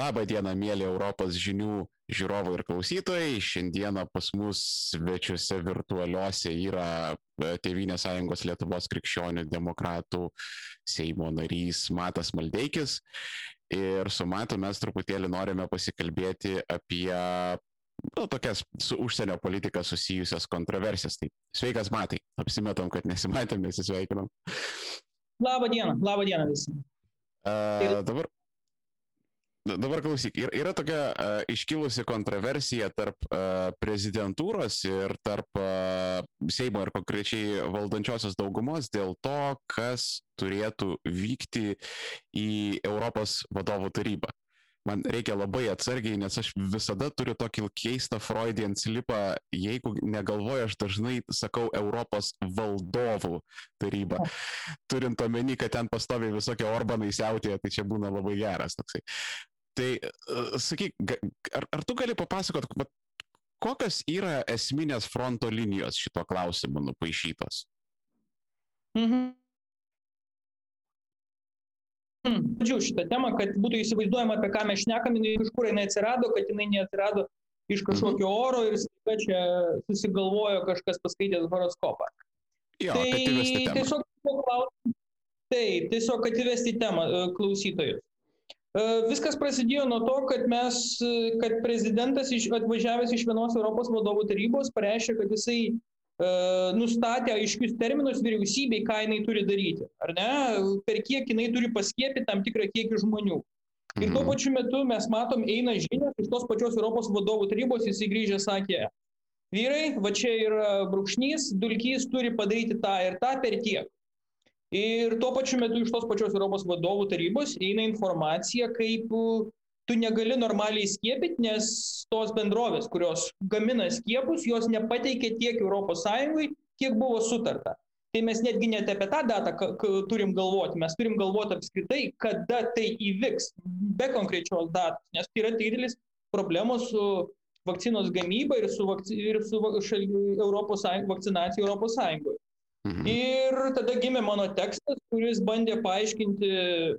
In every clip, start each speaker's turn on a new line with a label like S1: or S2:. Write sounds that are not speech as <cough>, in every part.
S1: Labą dieną, mėly Europos žinių žiūrovai ir klausytojai. Šiandieną pas mus svečiuose virtualiuose yra e, Tevinės sąjungos Lietuvos krikščionių demokratų Seimo narys Matas Maldeikis. Ir su Matu mes truputėlį norime pasikalbėti apie nu, tokias su užsienio politika susijusias kontroversijas. Tai sveikas Matai, apsimetom, kad nesimatėm, nesisveikinom.
S2: Labą dieną, labą dieną visi.
S1: Uh, dabar Dabar klausyk, yra tokia uh, iškilusi kontroversija tarp uh, prezidentūros ir tarp uh, Seimo ir konkrečiai valdančiosios daugumos dėl to, kas turėtų vykti į Europos vadovų tarybą. Man reikia labai atsargiai, nes aš visada turiu tokį keistą Freudian slipą, jeigu negalvoju, aš dažnai sakau Europos valdovų tarybą. Turint omeny, kad ten pastoviai visokie orbanai siautėje, tai čia būna labai geras toksai. Tai uh, sakyk, ar, ar tu gali papasakot, kokios yra esminės fronto linijos šito klausimu nupaišytos?
S2: Mhm. Pradžiu šitą temą, kad būtų įsivaizduojama, apie ką mes šnekam, iš kur jinai atsirado, kad jinai neatsirado iš kažkokio mhm. oro ir staiga čia susigalvojo kažkas paskaitęs horoskopą.
S1: Jo, tai
S2: tiesiog, taip, tiesiog kad įvesti temą klausytojus. E, viskas prasidėjo nuo to, kad mes, e, kad prezidentas iš, atvažiavęs iš vienos Europos vadovų tarybos pareiškė, kad jisai uh, nustatė aiškius terminus vyriausybei, ką jinai turi daryti, ar ne, per kiek jinai turi paskiepyti tam tikrą kiekį žmonių. Ir tuo mhm. pačiu metu mes matom, eina žinia iš tos pačios Europos vadovų tarybos, jisai grįžę sakė, vyrai, va čia yra brūkšnys, dulkys turi padaryti tą ir tą per tiek. Ir tuo pačiu metu iš tos pačios Europos vadovų tarybos eina informacija, kaip tu negali normaliai skiepyti, nes tos bendrovės, kurios gamina skiepus, jos nepateikė tiek ES, kiek buvo sutarta. Tai mes netgi net apie tą datą turim galvoti, mes turim galvoti apskritai, kada tai įvyks, be konkrečios datos, nes tai yra didelis problemos su vakcinos gamyba ir su, vakci, ir su šal, Europos Sąjung, vakcinacija Europos Sąjungoje. Mhm. Ir tada gimė mano tekstas, kuris bandė paaiškinti,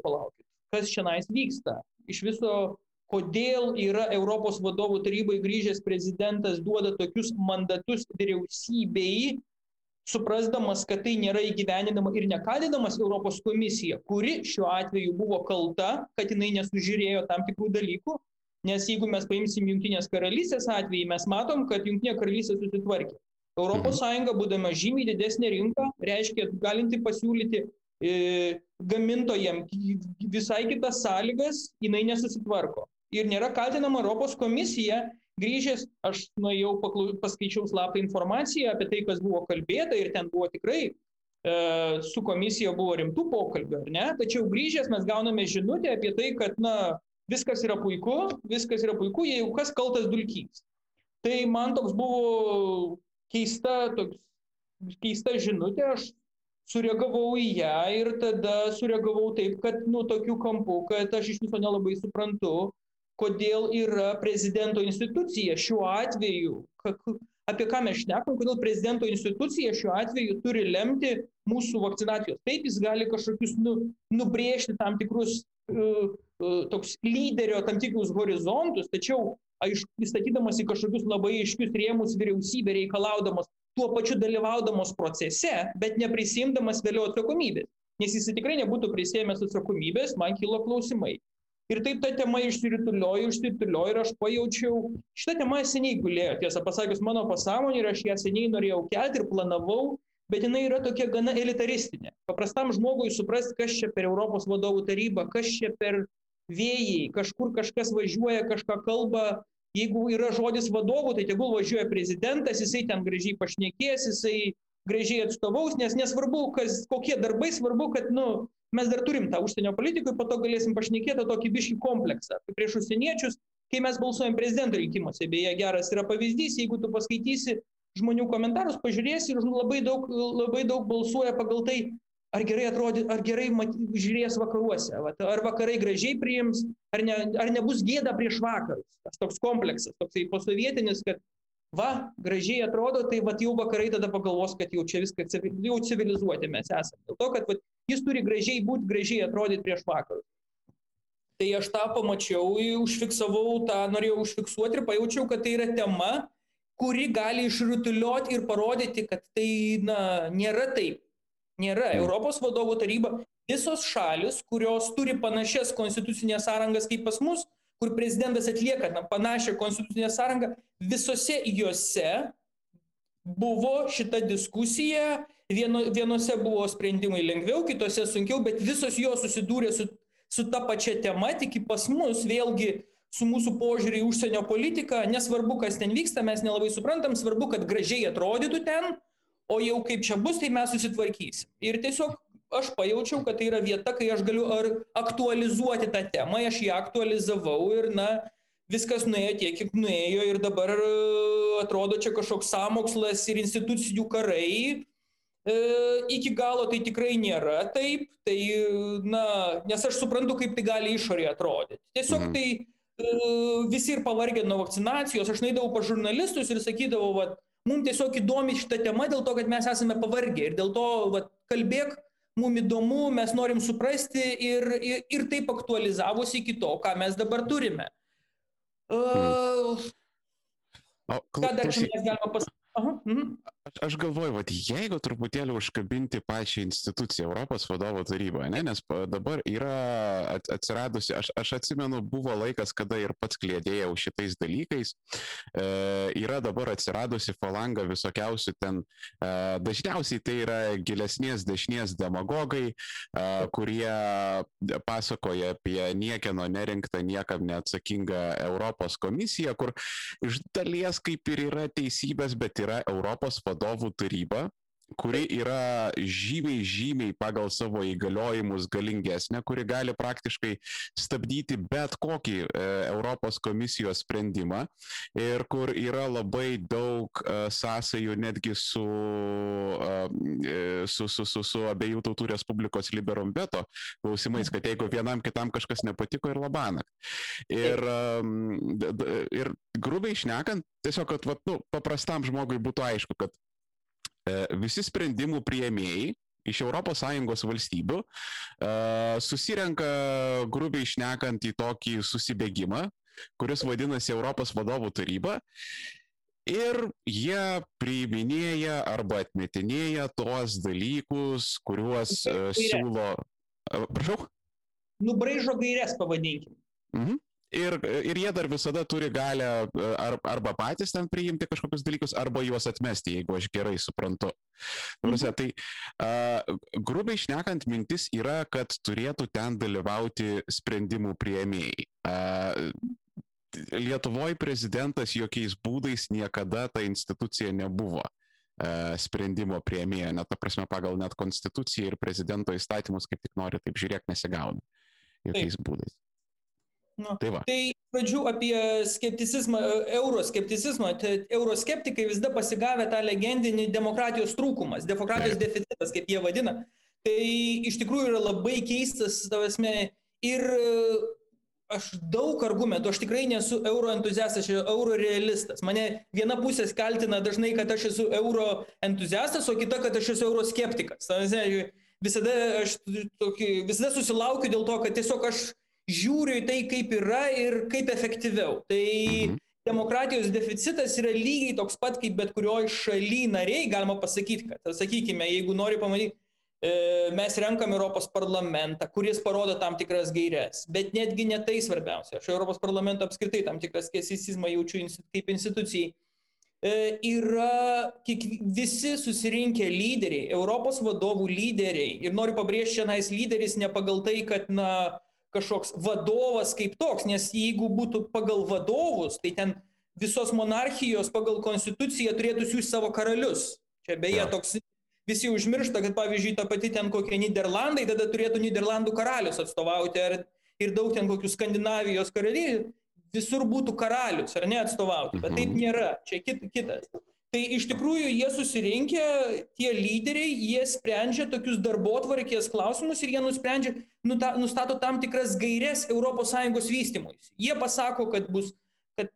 S2: palaukit, kas čia nais vyksta. Iš viso, kodėl yra Europos vadovų tarybai grįžęs prezidentas duoda tokius mandatus vyriausybei, suprasdamas, kad tai nėra įgyveninama ir nekalinamas Europos komisija, kuri šiuo atveju buvo kalta, kad jinai nesužiūrėjo tam tikrų dalykų, nes jeigu mes paimsim Junktinės karalystės atvejį, mes matom, kad Junktinė karalystė susitvarkė. Europos mhm. Būdama žymiai didesnė rinka, reiškia galinti pasiūlyti e, gamintojams visai kitas sąlygas, jinai nesusitvarko. Ir nėra kaltinama Europos komisija, grįžęs, aš nuėjau, paskaičiau slaptą informaciją apie tai, kas buvo kalbėta ir ten buvo tikrai e, su komisija buvo rimtų pokalbių, ar ne? Tačiau grįžęs mes gauname žinutę apie tai, kad, na, viskas yra puiku, viskas yra puiku, jeigu kas kaltas dulkys. Tai man toks buvo keista, toks, keista žinutė, aš sureagavau į ją ir tada sureagavau taip, kad, nu, tokiu kampu, kad aš iš viso nelabai suprantu, kodėl yra prezidento institucija šiuo atveju, apie ką mes šnekam, kodėl prezidento institucija šiuo atveju turi lemti mūsų vakcinacijos. Taip, jis gali kažkokius nu, nubrėžti tam tikrus uh, uh, toks lyderio, tam tikrus horizontus, tačiau aišku, įstatydamas į kažkokius labai aiškius rėmus vyriausybė reikalaudamas tuo pačiu dalyvaudamos procese, bet neprisimdamas vėliau atsakomybės. Nes jis tikrai nebūtų prisėmęs atsakomybės, man kilo klausimai. Ir taip ta tema išsirituliojo, išsirituliojo ir aš pajaučiau, šitą temą seniai gulėjo, tiesą pasakius, mano pasąmonė ir aš ją seniai norėjau kelti ir planavau, bet jinai yra tokia gana elitaristinė. Paprastam žmogui suprasti, kas čia per Europos vadovų tarybą, kas čia per vėjai, kažkur kažkas važiuoja, kažką kalba, jeigu yra žodis vadovų, tai tegul važiuoja prezidentas, jisai ten gražiai pašnekės, jisai gražiai atstovaus, nes nesvarbu, kas, kokie darbai, svarbu, kad nu, mes dar turim tą užsienio politiką ir po to galėsim pašnekėti tokį biškį kompleksą. Prieš užsieniečius, kai mes balsuojam prezidento rinkimuose, beje, geras yra pavyzdys, jeigu tu paskaitysi žmonių komentarus, pažiūrėsi ir labai daug, labai daug balsuoja pagal tai, ar gerai atrodys, ar gerai mat, žiūrės vakaruose, vat, ar vakarai gražiai priims, ar, ne, ar nebus gėda prieš vakarus. Tas toks kompleksas, toksai posovietinis, kad va, gražiai atrodo, tai va jau vakarai tada pagalvos, kad jau čia viską jau civilizuoti mes esame. Dėl to, kad va, jis turi gražiai būti, gražiai atrodyti prieš vakarus. Tai aš tą pamačiau, užfiksavau tą, norėjau užfiksuoti ir pajaučiau, kad tai yra tema, kuri gali išrutuliuoti ir parodyti, kad tai na, nėra taip. Nėra.
S1: Mm.
S2: Europos vadovų taryba, visos šalis, kurios turi panašias konstitucinės sąrangas kaip pas mus, kur prezidentas atlieka na, panašią konstitucinę sąrangą, visose juose buvo šita diskusija, vieno, vienose buvo sprendimai lengviau, kitose sunkiau, bet visos jos susidūrė su, su ta pačia tema, tik pas mus vėlgi su mūsų požiūrį į užsienio politiką, nesvarbu, kas ten vyksta, mes nelabai suprantam, svarbu, kad gražiai atrodytų ten, o jau kaip čia bus, tai mes susitvarkysim. Ir tiesiog aš pajaučiau, kad tai yra vieta, kai aš galiu ar aktualizuoti tą temą, aš ją aktualizavau ir, na, viskas nuėjo tiek, kiek nuėjo ir dabar e, atrodo čia kažkoks samokslas ir institucijų karai. E, iki galo tai tikrai nėra taip, tai, na, nes aš suprantu, kaip tai gali išorėje atrodyti. Tiesiog
S1: Mhm.
S2: tai e, visi ir pavargę nuo vakcinacijos, aš naidavau pa žurnalistus ir sakydavau, va, mums tiesiog įdomi šita tema dėl to, kad mes esame pavargę ir dėl to, va, kalbėk, mums įdomu, mes norim suprasti ir, ir, ir taip aktualizavosi iki to, ką mes dabar turime. Uh,
S1: O,
S2: ką dar
S1: klausyk,
S2: mes galime pasakyti? Mhm.
S1: Aš, aš galvoju, vat, jeigu truputėlį užkabinti pačią instituciją, Europos vadovo tarybą, ne, nes dabar yra at- atsiradusi, aš, aš atsimenu, buvo laikas, kada ir pats klėdėjau šitais dalykais, e, yra dabar atsiradusi falanga visokiausių ten, e, dažniausiai tai yra gilesnės dešinės demagogai, e, kurie pasakoja apie niekieno nerinktą, niekam neatsakingą Europos komisiją, kur iš dalies kaip ir yra teisybės, bet yra Europos vadovų taryba, kuri yra žymiai, žymiai pagal savo įgaliojimus galingesnė, kuri gali praktiškai stabdyti bet kokį e, Europos komisijos sprendimą ir kur yra labai daug e, sąsajų netgi su, e, su, su, su, su abiejų tautų Respublikos liberum veto klausimais, kad jeigu vienam kitam kažkas nepatiko ir labanak. Ir, d- ir grubiai išnekant, tiesiog, kad vat, nu, paprastam žmogui būtų aišku, kad e, visi sprendimų prieimėjai iš ES valstybių e, susirenka grubiai išnekant į tokį susibėgimą, kuris vadinasi Europos vadovų taryba. Ir jie priiminėja arba atmetinėja tuos dalykus, kuriuos e, siūlo. e, Prašau?
S2: Nubraižo gairias, pavadinkim.
S1: Mhm. Ir, ir jie dar visada turi galę e, ar, arba patys ten priimti kažkokius dalykus, arba juos atmesti, jeigu aš gerai suprantu. Prasme, tai uh, grubiai šnekant, mintis yra, kad turėtų ten dalyvauti sprendimų prieimėjai. Uh, Lietuvoje prezidentas jokiais būdais niekada ta institucija nebuvo uh, sprendimo prieimėja, net ta prasme pagal net konstituciją ir prezidento įstatymus, kaip tik nori, taip žiūrėk, nesigauna. Jokiais taip. būdais.
S2: Nu,
S1: Tai va.
S2: tai pradžių apie skepticizmą, e, euroskepticizmą. Tai euroskeptikai visada pasigavę tą legendinį demokratijos trūkumas, demokratijos
S1: Taip.
S2: deficitas, kaip jie vadina. Tai iš tikrųjų yra labai keistas, tavasme, ir e, aš daug argumentų, aš tikrai nesu euro entuziastas, aš esu euro realistas. Mane viena pusė kaltina dažnai, kad aš esu euro entuziastas, o kita, kad aš esu euroskeptikas. Ta prasme, Visada aš tokį, visada susilaukiu dėl to, kad tiesiog aš žiūriu į tai, kaip yra ir kaip efektyviau. Tai
S1: Mhm.
S2: demokratijos deficitas yra lygiai toks pat, kaip bet kurioje šalyje nariai, galima pasakyti, kad, sakykime, jeigu nori pamatyti, e, mes renkam Europos parlamentą, kuris parodo tam tikras gairias, bet netgi ne tai svarbiausia. Aš Europos parlamento apskritai tam tikras skesicizmą jaučiu kaip institucijai. E, yra kiek, visi susirinkę lyderiai, Europos vadovų lyderiai. Ir noriu pabrėžti, šiandien lyderis ne pagal tai, kad na, kažkoks vadovas kaip toks, nes jeigu būtų pagal vadovus, tai ten visos monarchijos pagal konstituciją turėtų siūsti savo karalius. Čia beje toks visi užmiršta, kad pavyzdžiui ta pati ten kokie Niderlandai, tada turėtų Niderlandų karalius atstovauti ar, ir daug ten kokių Skandinavijos karalių, visur būtų karalius ar ne atstovauti, bet taip
S1: Mhm.
S2: nėra, čia kit, kitas. Tai iš tikrųjų jie susirinkę, tie lyderiai, jie sprendžia tokius darbo tvarkės klausimus ir jie nusprendžia, nuta, nustato tam tikras gairias ES vystimui. Jie pasako, kad bus, kad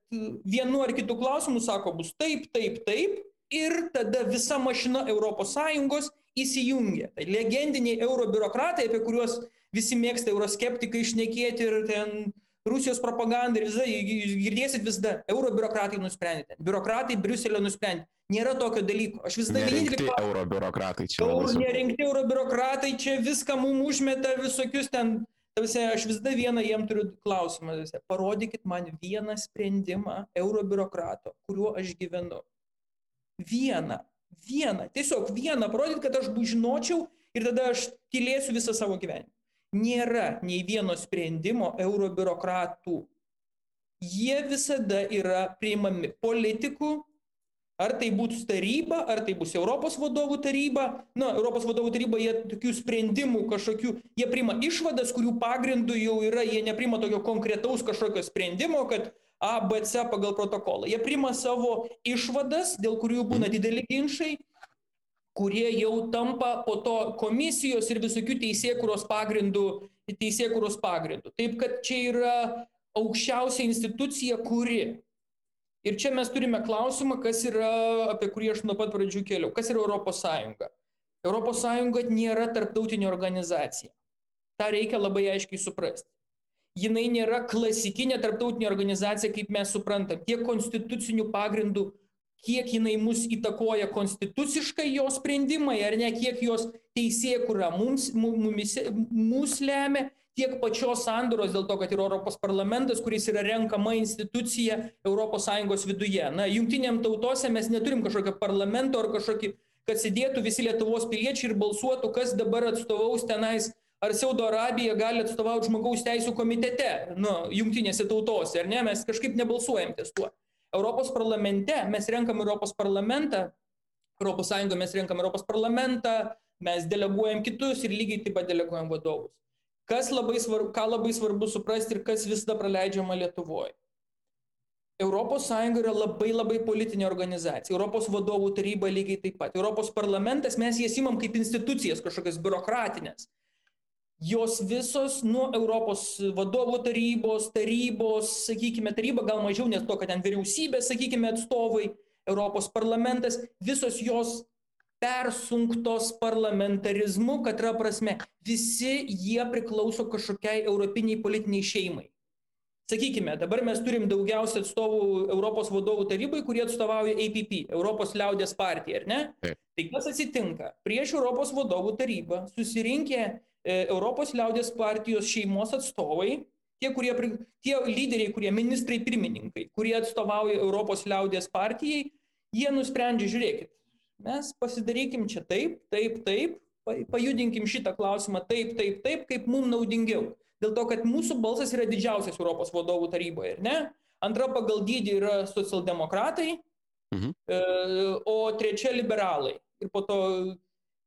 S2: vienu ar kitu klausimu sako, bus taip, taip, taip ir tada visa mašina ES įsijungia. Tai legendiniai eurobiurokratai, apie kuriuos visi mėgsta euroskeptikai išnekėti ir ten Rusijos propaganda ir visada, girdėsit visada, euro biurokratai nusprendė, biurokratai Briuselio nusprendė. Nėra tokio dalyko. Aš visada
S1: Nerinkti euro biurokratai čia.
S2: Euro, nerinkti euro biurokratai čia viską mums užmeta visokius ten. Tavise, aš visada vieną jiem turiu klausimą. Tavise, parodykit man vieną sprendimą euro biurokrato, kuriuo aš gyvenu. Vieną. Vieną. Tiesiog vieną. Parodyt, kad aš žinočiau ir tada aš tylėsiu visą savo gyvenimą nėra nei vieno sprendimo eurobiurokratų. Jie visada yra priimami politikų, ar tai būtų taryba, ar tai bus Europos vadovų taryba. Na, Europos vadovų taryba, jie tokių sprendimų kažkokių, jie priima išvadas, kurių pagrindų jau yra, jie neprima tokio konkretaus kažkokio sprendimo, kad A, B, C pagal protokolą. Jie priima savo išvadas, dėl kurių būna dideli ginčiai kurie jau tampa po to komisijos ir visokių teisėkuros pagrindų, teisėkuros pagrindų. Taip kad čia yra aukščiausia institucija, kuri. Ir čia mes turime klausimą, kas yra, apie kurį aš nuo pat pradžių keliau, kas yra Europos Sąjunga. Europos Sąjunga nėra tarptautinė organizacija. Ta reikia labai aiškiai suprasti. Jinai nėra klasikinė tarptautinė organizacija, kaip mes suprantam, tiek konstitucinių pagrindų kiek jinai mus įtakoja konstituciškai jos sprendimai, ar ne, kiek jos teisėkura mums, mumis, mus lemia, tiek pačios sandoros dėl to, kad yra Europos parlamentas, kuris yra renkama institucija ES viduje. Na, jungtiniam tautose mes neturim kažkokio parlamento ar kažkokį, kad sėdėtų visi Lietuvos piliečiai ir balsuotų, kas dabar atstovaus tenais ar Saudo Arabija gali atstovauti žmogaus teisų komitete, nu, jungtinėse tautose, ar ne, mes kažkaip nebalsuojam ties tuo. Europos parlamente mes renkam Europos parlamentą, Europos Sąjungoje mes renkam Europos parlamentą, mes deleguojam kitus ir lygiai taip pat deleguojam vadovus. Kas labai svarbu, ką labai svarbu suprasti ir kas visada praleidžiama Lietuvoje. Europos Sąjunga yra labai labai politinė organizacija. Europos vadovų taryba lygiai taip pat. Europos parlamentas mes jas imam kaip institucijas kažkokias biurokratinės jos visos nuo Europos vadovų tarybos, tarybos, sakykime, taryba gal mažiau, nes to, kad ten vyriausybė, sakykime, atstovai, Europos parlamentas, visos jos persunktos parlamentarizmu, kad yra prasme, visi jie priklauso kažkokiai europiniai politiniai šeimai. Sakykime, dabar mes turim daugiausia atstovų Europos vadovų tarybai, kurie atstovauja APP, Europos liaudės partiją, ar ne? Taip. Tai kas atsitinka? Prieš Europos vadovų tarybą susirinkę Europos liaudės partijos šeimos atstovai, tie, kurie, tie lyderiai, kurie ministrai pirmininkai, kurie atstovauja Europos liaudės partijai, jie nusprendžia, žiūrėkit, mes pasidarykim čia taip, taip, taip, pajudinkim šitą klausimą taip, taip, taip, kaip mums naudingiau. Dėl to, kad mūsų balsas yra didžiausias Europos vadovų taryboje, ar ne? Antra pagal dydį yra socialdemokratai, mhm. E, o trečia liberalai. Ir po to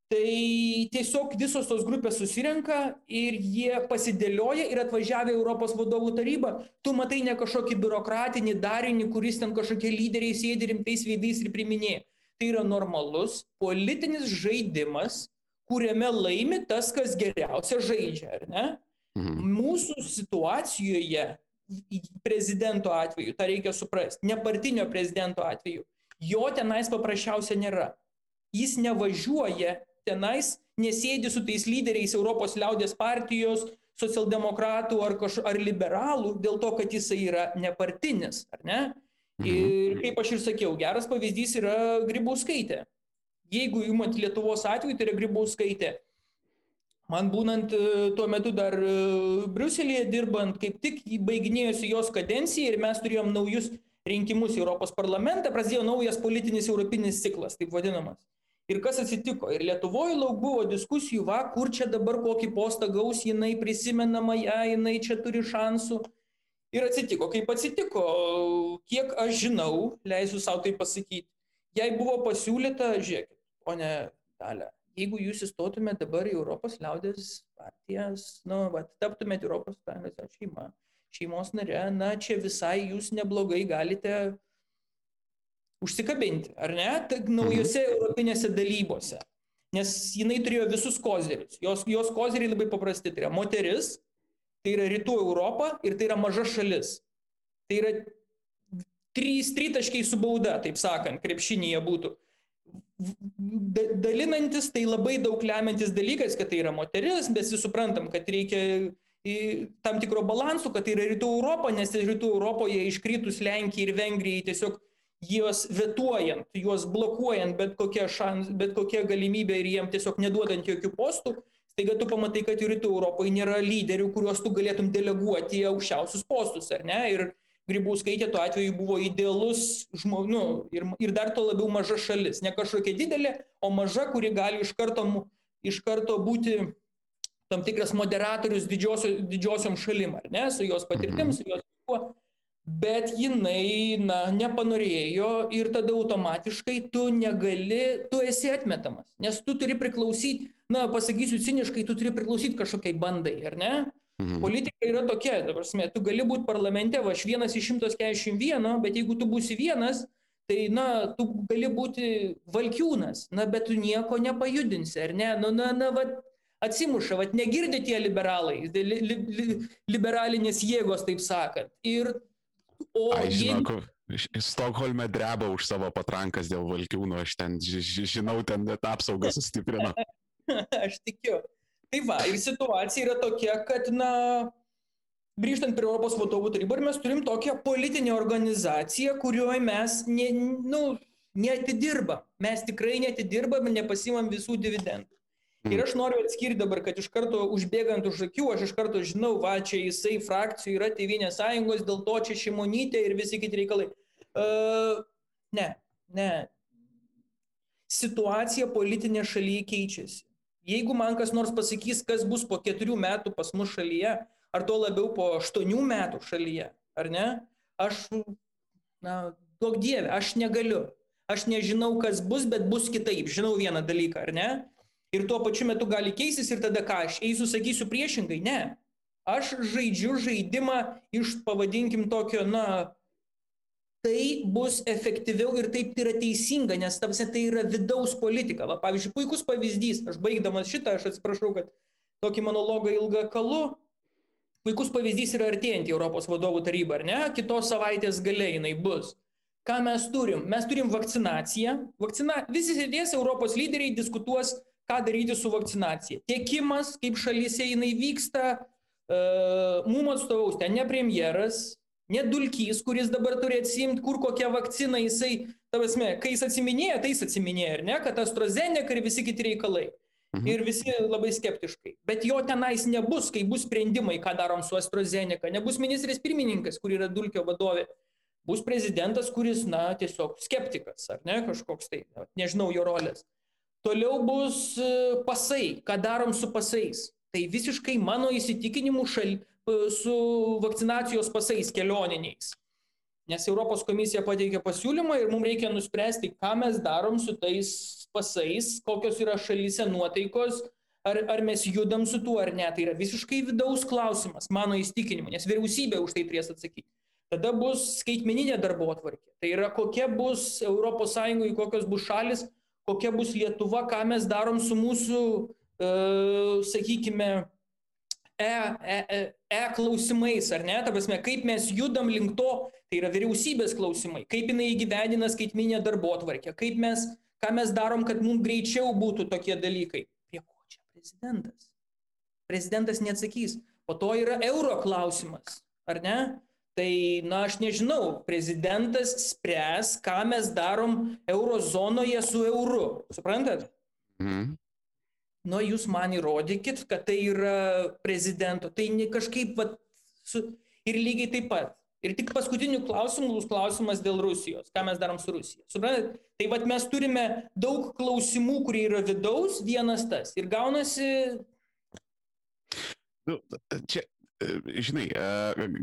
S2: tai tiesiog visos tos grupės susirenka ir jie pasidėlioja ir atvažiavę į Europos vadovų tarybą, tu matai ne kažkokį biurokratinį darinį, kuris ten kažkokie lyderiai sėdi rimtais veidais ir priminėja. Tai yra normalus politinis žaidimas, kuriame laimi tas, kas geriausia žaidžia, ar ne? Mhm. Mūsų situacijoje, prezidento atveju, tą reikia suprasti, nepartinio prezidento atveju, jo tenais paprasčiausia nėra. Jis nevažiuoja tenais nesėdi su tais lyderiais Europos liaudės partijos, socialdemokratų ar, kaž, ar liberalų dėl to, kad jisai yra nepartinis, ar ne? Mhm. Ir kaip aš ir sakiau, geras pavyzdys yra Grybauskaitė. Jeigu įmat Lietuvos atveju, tai yra Grybauskaitė. Man būnant e, tuo metu dar e, Briuselėje dirbant, kaip tik baiginėjosi jos kadencija ir mes turėjom naujus rinkimus į Europos parlamentą, prasidėjo naujas politinis europinis ciklas, taip vadinamas. Ir kas atsitiko? Ir Lietuvoje lauk buvo diskusijų, va, kur čia dabar kokį postą gaus, jinai prisimenama ją, jinai čia turi šansų. Ir atsitiko, kaip atsitiko, kiek aš žinau, leisiu savo tai pasakyti, jai buvo pasiūlyta, žiūrėkit, ponė Dalė, jeigu jūs įstotumėte dabar į Europos liaudės partijas, nu, va, taptumėte Europos Sąjungos šeima, šeimos nare, na, čia visai jūs neblogai galite užsikabinti, ar ne, naujose mhm. europinėse dalybose. Nes jinai turėjo visus kozerius. Jos, jos kozeriai labai paprasti. Tai yra moteris, tai yra rytų Europa ir tai yra maža šalis. Tai yra trys tritaškiai su bauda, taip sakant, krepšinėje būtų. dalinantis tai labai daug lemiantis dalykas, kad tai yra moteris, bet visi suprantam, kad reikia tam tikro balansų, kad tai yra rytų Europa, nes rytų Europoje iškritus Lenkijai ir Vengrijai tiesiog juos vetuojant, juos blokuojant bet kokia, šans, bet kokia galimybė ir jiem tiesiog neduodant jokių postų, staiga tu pamatai, kad rytų Europoje nėra lyderių, kuriuos tu galėtum deleguoti į aukščiausius postus, ar ne? Ir Grybauskaitė tuo atveju buvo idealus žmonių nu, ir, ir dar to labiau maža šalis. Ne kažkokia didelė, o maža, kuri gali iš karto, iš karto būti tam tikras moderatorius didžiosio, didžiosiom šalim, ar ne, su jos patirtim, su jos kuo. Bet jinai, na, nepanorėjo ir tada automatiškai tu negali, tu esi atmetamas. Nes tu turi priklausyti, na, pasakysiu ciniškai, tu turi priklausyti kažkokiai bandai, ar ne? Mhm. Politika yra tokia, dabar, tu gali būti parlamente, va, aš vienas iš 141, bet jeigu tu būsi vienas, tai, na, tu gali būti valkiūnas, na, bet tu nieko nepajudinsi, ar ne? Nu, na, na, va, atsimuša, va, negirdi tie liberalai, li, li, li, liberalinės jėgos, taip sakant. Ir,
S1: o Ai, žinok, jeigu... Stokholme dreba už savo patrankas dėl valkiūno, aš ten žinau, ten net apsaugą sustiprino. <laughs>
S2: aš tikiu. Tai va, ir situacija yra tokia, kad, na, grįžtant prie Europos vadovų tarybą, mes turim tokią politinę organizaciją, kurioje mes, ne, nu, neatidirbam. Mes tikrai neatidirbam ir nepasimam visų dividendų. Mm. Ir aš noriu atskirti dabar, kad iš karto užbėgant už akių, aš iš karto žinau, va, čia jisai frakcijų yra Tevinės sąjungos, dėl to čia šimonytė ir visi kiti reikalai. Uh, ne, ne. Situacija politinė šalyje keičiasi. Jeigu man kas nors pasakys, kas bus po keturių metų pas mus šalyje, ar to labiau po aštuonių metų šalyje, ar ne, aš, na, duok dievė, aš negaliu. Aš nežinau, kas bus, bet bus kitaip. Žinau vieną dalyką, ar ne? Ir tuo pačiu metu gali keistis ir tada ką, aš eisiu, sakysiu priešingai, ne. Aš žaidžiu žaidimą iš, pavadinkim, tokio, na, tai bus efektyviau ir taip tai yra teisinga, nes tapsi tai yra vidaus politika. Va, pavyzdžiui, puikus pavyzdys, aš baigdamas šitą, aš atsiprašau, kad tokį monologą ilgą kalu, puikus pavyzdys yra artėjant į Europos vadovų tarybą, ar ne? Kitos savaitės galiai jinai bus. Ką mes turim? Mes turim vakcinaciją. Vakcina... Visi sėdės Europos lyderiai diskutuos, ką daryti su vakcinacija. Tiekimas, kaip šalyse jinai vyksta, uh, mums atstovaus ten ne premjeras, Ne dulkys, kuris dabar turi atsimti, kur kokia vakcina jisai, tavasme, kai jis atsiminėja, tai jis atsiminėja, ar ne, kad AstraZeneca ir visi kiti reikalai. Mhm. Ir visi labai skeptiškai. Bet jo tenais nebus, kai bus sprendimai, ką darom su AstraZeneca. Nebus ministrės pirmininkas, kur yra dulkio vadovė. Bus prezidentas, kuris, na, tiesiog skeptikas, ar ne, kažkoks tai, nežinau jo rolės. Toliau bus e, pasai, ką darom su pasais. Tai visiškai mano įsitikinimu šal, su vakcinacijos pasais kelioniniais. Nes Europos komisija pateikė pasiūlymą ir mums reikia nuspręsti, ką mes darom su tais pasais, kokios yra šalyse nuotaikos, ar, ar mes judam su tuo ar ne. Tai yra visiškai vidaus klausimas, mano įstikinimu, nes vyriausybė už tai turės atsakyti. Tada bus skaitmeninė darbo atvarkė. Tai yra kokia bus ES, kokios bus šalis, kokia bus Lietuva, ką mes darom su mūsų, e, sakykime, e, e, e, e klausimais, ar ne? Ta prasme, kaip mes judam link to, tai yra vyriausybės klausimai, kaip jinai įgyvendina skaitminę darbo atvarkę, kaip mes, ką mes darom, kad mums greičiau būtų tokie dalykai. Prie ko čia prezidentas? Prezidentas neatsakys. Po to yra euro klausimas, ar ne? Tai, na, aš nežinau, prezidentas spręs, ką mes darom eurozonoje su euru. Suprantat? Mhm nu jūs man įrodykit, kad tai yra prezidento. Tai kažkaip, va, su, ir lygiai taip pat. Ir tik paskutinių klausimų bus klausimas dėl Rusijos. Ką mes darom su Rusija? Suprantate? Tai vad mes turime daug klausimų, kurie yra vidaus, vienas tas. Ir gaunasi.
S1: Nu, čia, žinai,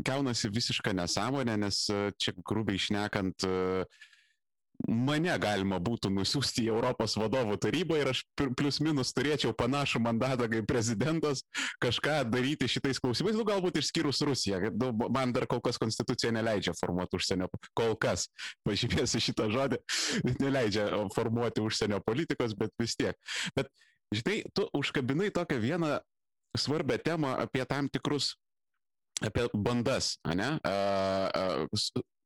S1: gaunasi visiška nesąmonė, nes čia grubiai išnekant, mane galima būtų nusiųsti į Europos vadovų tarybą ir aš plius minus turėčiau panašų mandatą kaip prezidentas kažką daryti šitais klausimais, nu galbūt išskyrus Rusiją. Nu, man dar kol kas konstitucija neleidžia formuoti užsienio, kol kas, pažymėsiu šitą žodį, <laughs> neleidžia formuoti užsienio politikos, bet vis tiek. Bet žinai, tu užkabinai tokią vieną svarbę temą apie tam tikrus apie bandas, ne?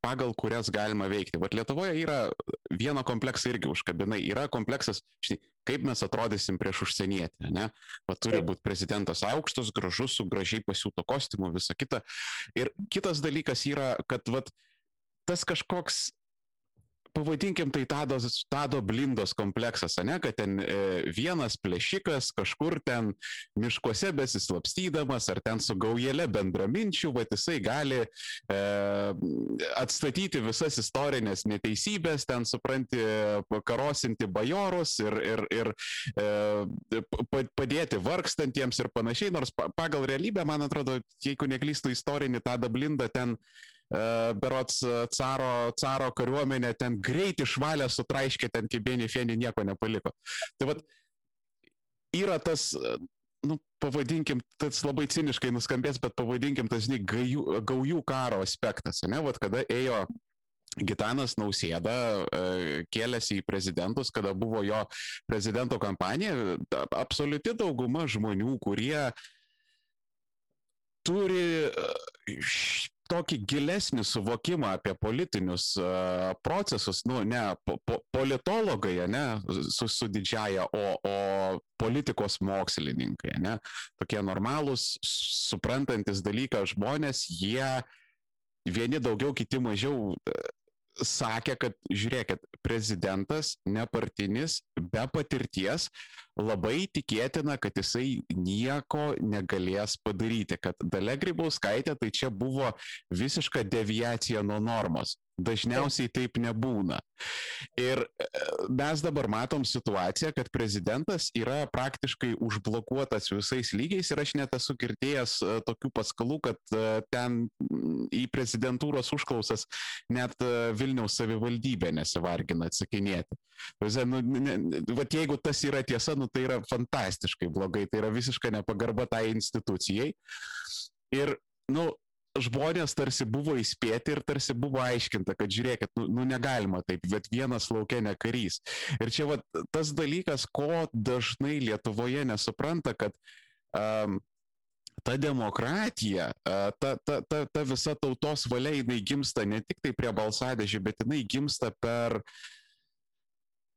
S1: pagal kurias galima veikti. Vat Lietuvoje yra vieną kompleksą irgi užkabinai. Yra kompleksas, žinai, kaip mes atrodysim prieš užsienietį, ne? Va turi būti prezidentas aukštas, gražus, su gražiai pasiūto kostiumu, visa kita. Ir kitas dalykas yra, kad vat, tas kažkoks pavadinkim tai tado, tado blindos kompleksas, ne, kad ten e, vienas plėšikas kažkur ten miškuose besislapstydamas ar ten su gaujėle bendraminčių, va jisai gali e, atstatyti visas istorinės neteisybės, ten supranti, karosinti bajorus ir, ir, ir e, padėti vargstantiems ir panašiai, nors pagal realybę, man atrodo, jeigu neklystu istorinį tadą blindą, ten berots caro, caro kariuomenė ten greit išvalė, sutraiškė ten kibienį fienį, nieko nepaliko. Tai vad, yra tas, nu, pavadinkim, tas labai ciniškai nuskambės, bet pavadinkim tas, žinai, gaujų, gaujų karo aspektas, ne, vad, kada ėjo Gitanas Nausėda kėlėsi į prezidentus, kada buvo jo prezidento kampanija, absoliuti dauguma žmonių, kurie turi tokį gilesnį suvokimą apie politinius uh, procesus, nu, ne po, po, politologai, ne, su, su didžiaja, o, o politikos mokslininkai, ne, tokie normalūs, suprantantis dalyką žmonės, jie vieni daugiau, kiti mažiau sakė, kad žiūrėkit, prezidentas nepartinis, be patirties, labai tikėtina, kad jisai nieko negalės padaryti, kad Dalia Grybauskaitė tai čia buvo visiška deviacija nuo normos. Dažniausiai taip nebūna. Ir e, mes dabar matom situaciją, kad prezidentas yra praktiškai užblokuotas visais lygiais ir aš net esu girdėjęs e, tokių paskalų, kad e, ten į prezidentūros užklausas net Vilniaus savivaldybė nesivargina atsakinėti. Nu, ne, vat jeigu tas yra tiesa, nu, tai yra fantastiškai blogai, tai yra visiška nepagarba tai institucijai. Ir, nu, žmonės tarsi buvo įspėti ir tarsi buvo aiškinta, kad žiūrėkit, nu, nu negalima taip, bet vienas laukia ne karys. Ir čia va tas dalykas, ko dažnai Lietuvoje nesupranta, kad um, ta demokratija, ta, ta, ta, ta visa tautos valia, jinai gimsta ne tik tai prie balsadėžių, bet jinai gimsta per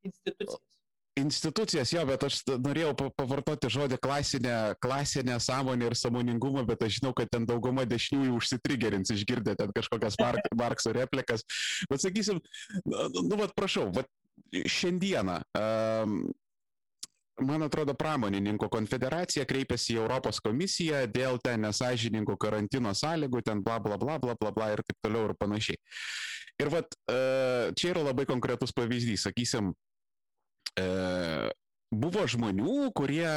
S2: institucijas
S1: institucijas, jo, bet aš norėjau pavartoti žodį klasinė, klasinė sąmonė ir samoningumą, bet aš žinau, kad ten dauguma dešiniųjų užsitrigerins, išgirdę ten kažkokias Mark, <laughs> Markso replikas. Bet sakysim, nu, nu, vat prašau, vat šiandieną, um, man atrodo, pramonininkų konfederacija kreipėsi į Europos komisiją dėl ten nesažininkų karantino sąlygų, ten bla bla bla bla bla bla ir taip toliau ir panašiai. Ir vat, uh, čia yra labai konkretus pavyzdys, sakysim, e, buvo žmonių, kurie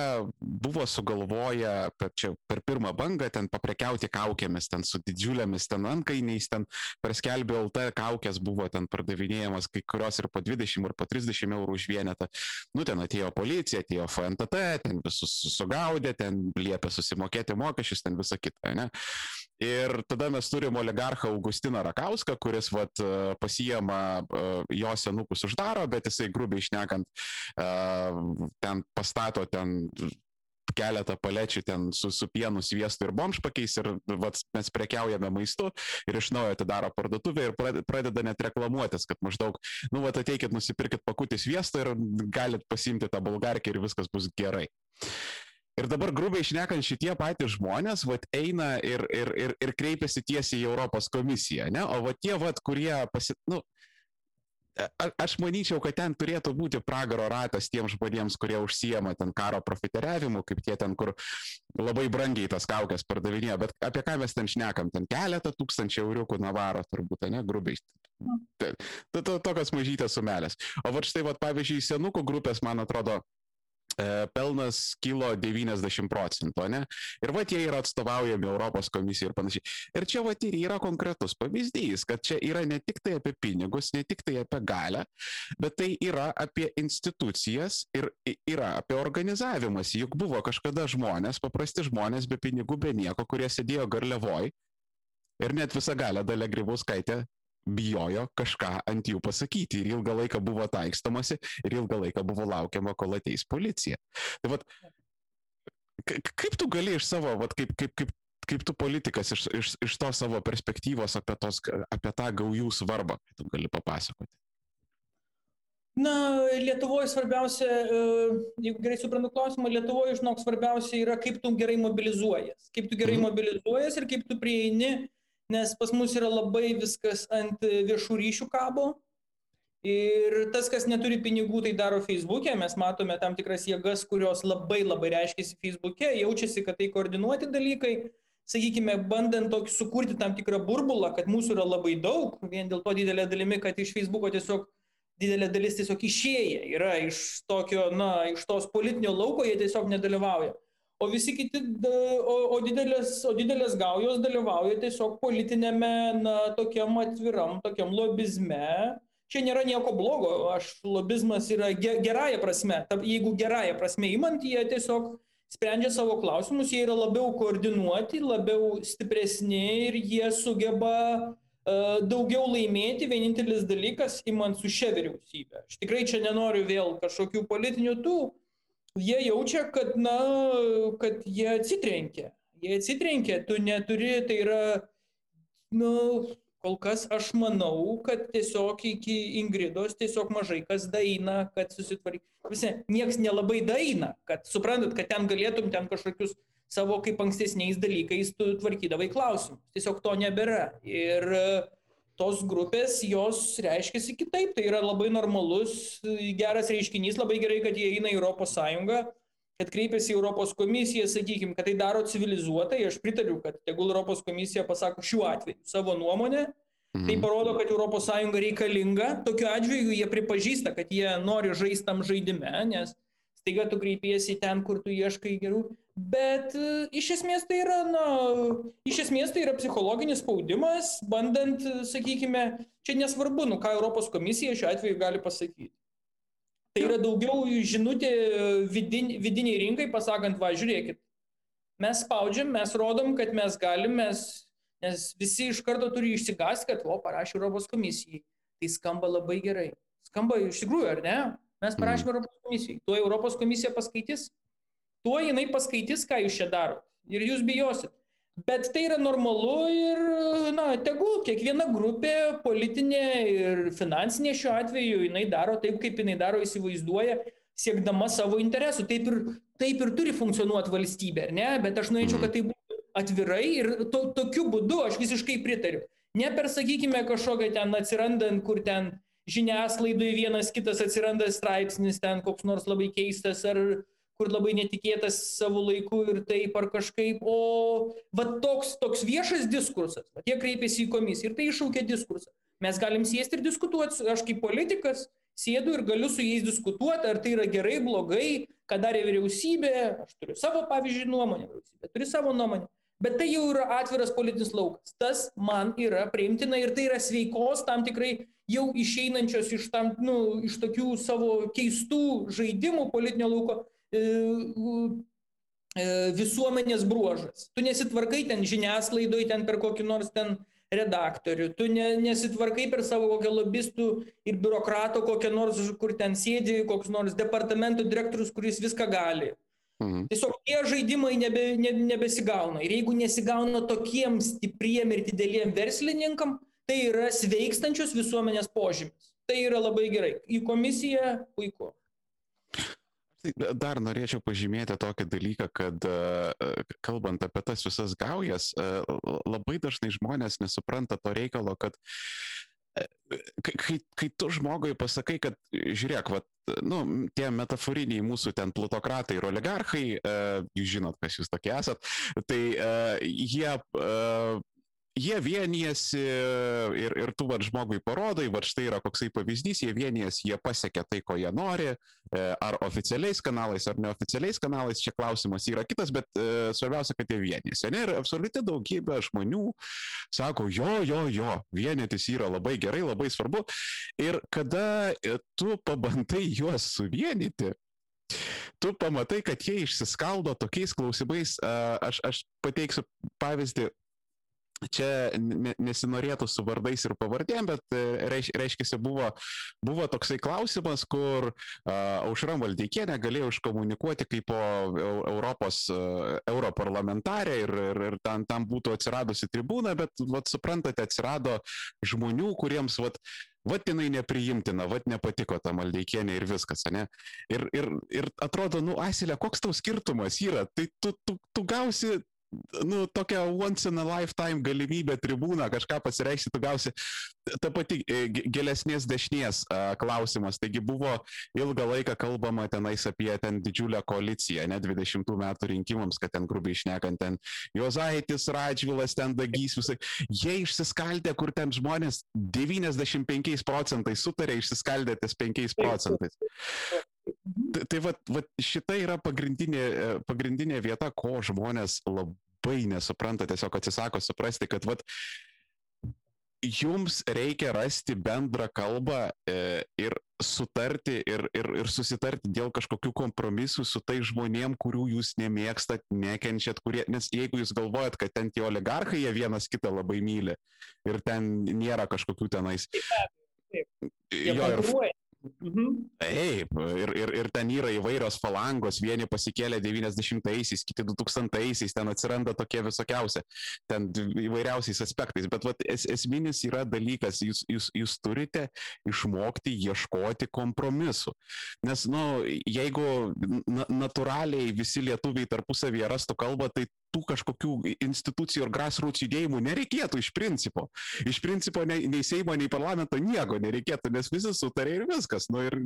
S1: buvo sugalvoję per, čia, per pirmą bangą ten paprekiauti kaukėmis, ten su didžiulėmis ten antkainiais, ten perskelbė LT kaukės buvo ten pardavinėjamas, kai kurios ir po 20 ir po 30 eurų už vienetą. Nu, ten atėjo policija, atėjo FNTT, ten visus sugaudė, ten liepė susimokėti mokesčius, ten visą kitą, ne? Ir tada mes turim oligarchą Augustiną Rakauską, kuris vat, pasijama jo senukus uždaro, bet jisai grubiai išnekant ten pastato ten keletą palečių ten su, su pienu, sviestu ir bomžpakiais ir vat, mes prekiaujame maistu ir iš naujo atidaro parduotuvę ir pradeda net reklamuotis, kad maždaug, nu, vat ateikit, nusipirkit pakutį sviesto ir galit pasimti tą bulgarkę ir viskas bus gerai. Ir dabar grubiai išnekant šitie patys žmonės, vat eina ir, ir, ir, ir kreipiasi tiesiai į Europos komisiją, ne? O va tie, vat, kurie pasi... Nu, a, aš manyčiau, kad ten turėtų būti pragaro ratas tiems žmonėms, kurie užsijama ten karo profiteravimu, kaip tie ten, kur labai brangiai tas kaukės pardavinėjo, bet apie ką mes ten šnekam, ten keletą tūkstančių euriukų navaro turbūt, ne, grubiai. Tokios mažytės sumelės. O va štai, va, pavyzdžiui, senukų grupės, man atrodo, pelnas kilo 90 procentų, ne? Ir va tie yra atstovaujami Europos komisijai ir panašiai. Ir čia va ir yra konkretus pavyzdys, kad čia yra ne tik tai apie pinigus, ne tik tai apie galę, bet tai yra apie institucijas ir yra apie organizavimas. Juk buvo kažkada žmonės, paprasti žmonės be pinigų, be nieko, kurie sėdėjo garliavoj ir net visą galę Dalia Grybauskaitė bijojo kažką ant jų pasakyti ir ilgą laiką buvo taikstomasi ir ilgą laiką buvo laukiama, kol ateis policija. Tai vat, kaip tu gali iš savo, vat, kaip, kaip, kaip, kaip tu politikas iš, iš, iš to savo perspektyvos apie, tos, apie tą gaujų svarbą, tu gali papasakoti?
S2: Na, Lietuvoje svarbiausia, jeigu gerai suprantu klausimą, Lietuvoje, žinok, svarbiausia yra, kaip tu gerai mobilizuojas. Kaip tu gerai mhm. mobilizuojas ir kaip tu prieini, nes pas mus yra labai viskas ant viešų ryšių kabo. Ir tas, kas neturi pinigų, tai daro Facebook'e. Mes matome tam tikras jėgas, kurios labai labai reiškiasi Facebook'e, jaučiasi, kad tai koordinuoti dalykai. Sakykime, bandant tokį sukurti tam tikrą burbulą, kad mūsų yra labai daug, vien dėl to didelė dalimi, kad iš Facebook'o tiesiog didelė dalis tiesiog išėję yra iš tokio, na, iš tos politinio lauko, jie tiesiog nedalyvauja. O visi kiti, o, o, didelės, o didelės gaujos dalyvauja tiesiog politinėme, na, tokiam atviram, tokiam lobizme, čia nėra nieko blogo, aš lobizmas yra gerąją prasme, jeigu gerąją prasme įmant, jie tiesiog sprendžia savo klausimus, jie yra labiau koordinuoti, labiau stipresni ir jie sugeba uh, daugiau laimėti. Vienintelis dalykas, įmant su šia vyriausybė. Aš tikrai čia nenoriu vėl kažkokių politinių tų, jie jaučia, kad, na, kad jie atsitrenkia. Jie atsitrenkia, tu neturi, tai yra, na, nu, kol kas aš manau, kad tiesiog iki Ingridos tiesiog mažai kas daina, kad susitvarkytų. Visi, nieks nelabai daina, kad suprantat, kad ten galėtum ten kažkokius savo kaip ankstesniais dalykais tu tvarkydavai klausimus. Tiesiog to nebėra. Ir e, tos grupės, jos reiškiasi kitaip. Tai yra labai normalus, geras reiškinys, labai gerai, kad jie eina į Europos Sąjungą kad kreipiasi į Europos komisiją, sakykime, kad tai daro civilizuotai, aš pritariu, kad tegul Europos komisija pasako šiuo atveju savo nuomonę, tai mhm. parodo, kad ES reikalinga, tokiu atveju jie pripažįsta, kad jie nori žaisti tam žaidime, nes staiga tu kreipiesi ten, kur tu ieškai gerų, bet uh, iš esmės tai yra, na, iš esmės tai yra psichologinis spaudimas, bandant, sakykime, čia nesvarbu, nu ką Europos komisija šiuo atveju gali pasakyti. Tai yra daugiau žinutė vidin, vidiniai rinkai, pasakant, va, žiūrėkit, mes spaudžiam, mes rodom, kad mes galim, mes, nes visi iš karto turi išsigąsti, kad, o, parašė Europos komisijai. Tai skamba labai gerai. Skamba iš tikrųjų, ar ne? Mes parašėme Europos komisijai. Tuo Europos komisija paskaitys, tuo jinai paskaitys, ką jūs čia darot. Ir jūs bijosit. Bet tai yra normalu ir, na, tegul kiekviena grupė, politinė ir finansinė šiuo atveju, jinai daro taip, kaip jinai daro, įsivaizduoja, siekdama savo interesų. Taip ir, taip ir turi funkcionuoti valstybė, ne? Bet aš norėčiau, kad tai būtų atvirai ir to, tokiu būdu aš visiškai pritariu. Ne per, sakykime, kažkokią ten atsirandant, kur ten žiniasklaidoje vienas kitas atsiranda straipsnis, ten koks nors labai keistas ar kur labai netikėtas savo laiku ir taip ar kažkaip, o va toks, toks viešas diskursas, va, jie kreipėsi į komisiją ir tai iššaukė diskursą. Mes galim sėsti ir diskutuoti, aš kaip politikas sėdu ir galiu su jais diskutuoti, ar tai yra gerai, blogai, ką darė vyriausybė, aš turiu savo, pavyzdžiui, nuomonę, vyriausybė turi savo nuomonę, bet tai jau yra atviras politinis laukas. Tas man yra priimtina ir tai yra sveikos tam tikrai jau išeinančios iš, tam, nu, iš tokių savo keistų žaidimų politinio lauko visuomenės bruožas. Tu nesitvarkai ten žiniasklaidoje, ten per kokį nors ten redaktorių, tu ne, nesitvarkai per savo kokią lobistų ir biurokrato kokią nors, kur ten sėdi, koks nors departamento direktorius, kuris viską gali. Mhm. Tiesiog tie žaidimai nebe, ne, nebesigauna. Ir jeigu nesigauna tokiem stipriem ir dideliem verslininkam, tai yra sveikstančios visuomenės požymis. Tai yra labai gerai. Į komisiją puiku.
S1: Tai dar norėčiau pažymėti tokį dalyką, kad kalbant apie tas visas gaujas, labai dažnai žmonės nesupranta to reikalo, kad kai, kai tu žmogui pasakai, kad žiūrėk, vat, nu, tie metaforiniai mūsų ten plutokratai ir oligarchai, jūs žinot, kas jūs tokie esat, tai jie jie vienijasi ir, ir tu vad žmogui parodai, vad štai yra koksai pavyzdys, jie vienijasi, jie pasiekia tai, ko jie nori, e, ar oficialiais kanalais, ar neoficialiais kanalais, čia klausimas yra kitas, bet e, svarbiausia, kad jie vienijasi. Ne? Ir absoliuti daugybė žmonių sako, jo, jo, jo, vienytis yra labai gerai, labai svarbu. Ir kada e, tu pabandai juos suvienyti, tu pamatai, kad jie išsiskaldo tokiais klausimais. Aš, aš pateiksiu pavyzdį čia nesinorėtų su vardais ir pavardėm, bet e, reiš, reiškia, buvo, buvo toksai klausimas, kur uh, Aušra Valdeikienė galėjo iškomunikuoti kaip po Europos uh, europarlamentarė ir, ir, ir tam, tam būtų atsiradusi tribūna, bet, vat, suprantate, atsirado žmonių, kuriems, vat, vat jinai nepriimtina, vat nepatiko ta maldeikienė ir viskas, ne? Ir, ir, ir atrodo, nu, Asilė, koks tau skirtumas yra? Tai tu, tu, tu gausi nu, tokia once in a lifetime galimybė tribūną kažką pasireikšti, tu gausi ta pati e, gilesnės dešinės klausimas. Taigi buvo ilgą laiką kalbama tenais apie ten didžiulę koaliciją, ne 20 metų rinkimams, kad ten grubiai išnekant ten Jozaitis, Radžvilas, ten Dagys, visai. Jie išsiskaldė, kur ten žmonės 95 procentais sutarė, išsiskaldė ties 5 procentais. Tai, tai va, va, šita yra pagrindinė, e, pagrindinė vieta, ko žmonės labai nesupranta, tiesiog atsisako suprasti, kad vat, jums reikia rasti bendrą kalbą e, ir sutarti ir, ir, ir susitarti dėl kažkokių kompromisų su tai žmonėm, kurių jūs nemėgstat, nekenčiat, kurie, nes jeigu jūs galvojat, kad ten tie oligarchai jie vienas kitą labai myli ir ten nėra kažkokių tenais. Taip, taip. Jo, ir, Mhm. Taip, ir, ir, ir ten yra įvairios falangos, vieni pasikėlė 90-aisiais, kiti 2000-aisiais, ten atsiranda tokie visokiausi, ten įvairiausiais aspektais, bet vat, es, esminis yra dalykas, jūs, jūs, jūs turite išmokti ieškoti kompromisų. Nes, na, nu, jeigu na, natūraliai visi lietuviai tarpusavėje rastų kalbą, tai tų kažkokių institucijų ir grassroots judėjimų nereikėtų iš principo. Iš principo nei, nei Seimo, nei parlamento nieko nereikėtų, nes visi sutarė ir viskas, nu ir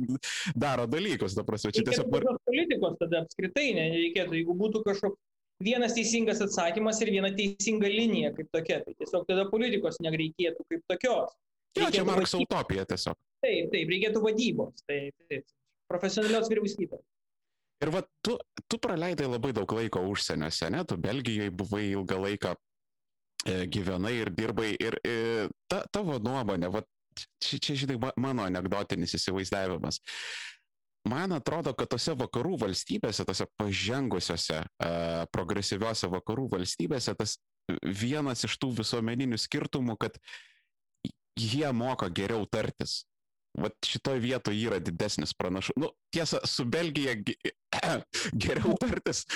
S1: daro dalykus, ta prasme, čia tiesiog...
S2: Mar... Politikos tada apskritai nereikėtų, jeigu būtų kažkoks vienas teisingas atsakymas ir viena teisinga linija kaip tokia, tai tiesiog tada politikos nereikėtų kaip tokios.
S1: Jo, čia Markso utopija tiesiog.
S2: Taip, taip, reikėtų vadybos, taip, taip, profesionalios vyriausybės.
S1: Ir va, tu, tu praleidai labai daug laiko užsieniuose, ne? Tu Belgijoje buvai ilgą laiką e, gyvenai ir dirbai. Ir e, ta, tavo nuomonė, va, čia, čia, žinai, mano anegdotinis įsivaizdavimas. Man atrodo, kad tose vakarų valstybėse, tose pažengusiose, e, progresyviose vakarų valstybėse, tas vienas iš tų visuomeninių skirtumų, kad jie moka geriau tartis. Vat šitoj vietoje yra didesnis pranašumas. Nu, tiesa, su Belgija <clears throat> geriau tartis.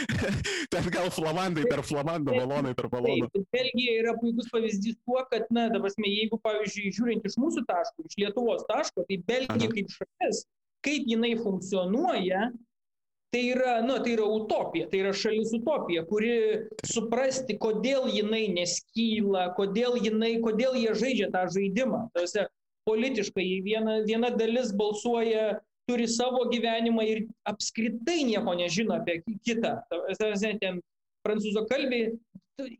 S1: <laughs> Ten gal flamandai tarp flamandų, balonai tarp balonų.
S2: Taip, Belgija yra puikus pavyzdys tuo, kad, na, dabar, jeigu, pavyzdžiui, žiūrint iš mūsų taško, iš Lietuvos taško, tai Belgija Aha. kaip šalis, kaip jinai funkcionuoja, tai yra, nu, tai yra utopija, tai yra šalis utopija, kuri suprasti, kodėl jinai neskyla, kodėl, jinai, kodėl jie žaidžia tą žaidimą. Tose, politiškai viena, viena dalis balsuoja, turi savo gyvenimą ir apskritai nieko nežino apie kitą. Ten prancūzų kalbiai,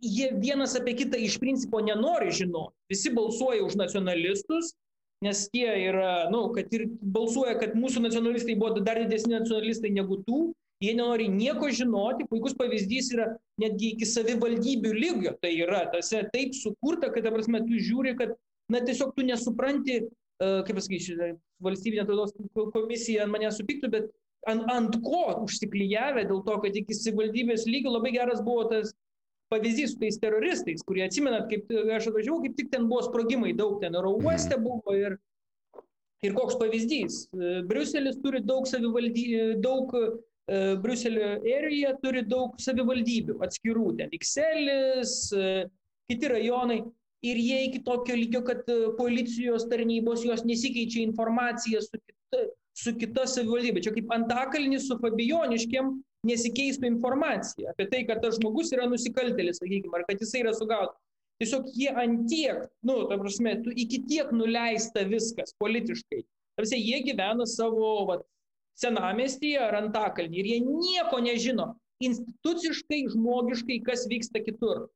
S2: jie vienas apie kitą iš principo nenori žinoti. Visi balsuoja už nacionalistus, nes tie yra, na, nu, kad ir balsuoja, kad mūsų nacionalistai buvo dar didesni nacionalistai negu tų, jie nenori nieko žinoti, puikus pavyzdys yra netgi iki savivaldybių lygio, tai yra tose taip sukurta, kad, ta prasme, tu žiūri, kad na tiesiog tu nesupranti, e, kaip pasakysiu, valstybinė tautos komisija ant mane supyktų, bet ant, ant ko užsiklyjavę dėl to, kad iki savivaldybės lygio labai geras buvo tas pavyzdys su tais teroristais, kurie atsimenat, kaip aš atvažiavau, kaip tik ten buvo sprogimai, daug ten oro uoste buvo ir, ir koks pavyzdys. E, Briuselis turi daug savivaldybių, daug uh, Briuselio area turi daug savivaldybių atskirų, ten Ikselis, uh, kiti rajonai ir jie iki tokio lygio, kad e, policijos tarnybos jos nesikeičia informaciją su kita, su kita savivaldybė. Čia kaip antakalnis su Fabijoniškiam nesikeistų informacija apie tai, kad tas žmogus yra nusikaltelis, sakykime, ar kad jisai yra sugautas. Tiesiog jie antiek, nu, ta prasme, tu iki tiek nuleista viskas politiškai. Tarsi jie gyvena savo vat, senamestyje ar antakalnį ir jie nieko nežino instituciškai, žmogiškai, kas vyksta kitur.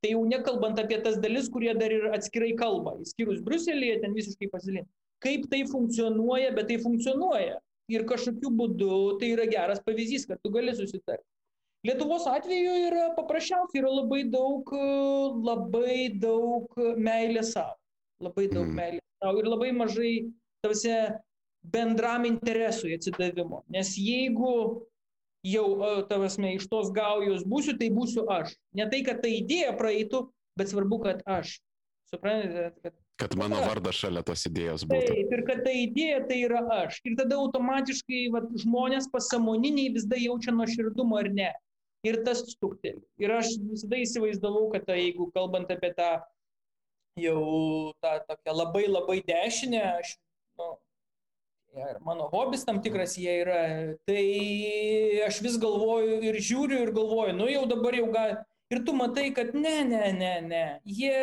S2: Tai jau nekalbant apie tas dalis, kurie dar ir atskirai kalba, įskyrus Bruselėje, ten visiškai pasilin. Kaip tai funkcionuoja, bet tai funkcionuoja. Ir kažkokiu būdu tai yra geras pavyzdys, kad tu gali susitarti. Lietuvos atveju yra paprasčiausiai, yra labai daug, labai daug meilės savo. Labai daug mm. meilės savo ir labai mažai tavse bendram interesui atsidavimo. Nes jeigu jau, tavasme, iš tos gaujos būsiu, tai būsiu aš. Ne tai, kad ta idėja praeitų, bet svarbu, kad aš. Suprantate,
S1: kad Kad mano vardas šalia tos idėjos būtų.
S2: Taip, ir kad ta idėja tai yra aš. Ir tada automatiškai vat, žmonės pasamoniniai vis dar jaučia nuoširdumą ar ne. Ir tas stukteli. Ir aš visada įsivaizdavau, kad ta, jeigu kalbant apie tą jau tą tokią labai labai dešinę, aš, ir mano hobis tam tikras jie yra, tai aš vis galvoju ir žiūriu ir galvoju, nu jau dabar jau gal. Ir tu matai, kad ne, ne, ne, ne. Jie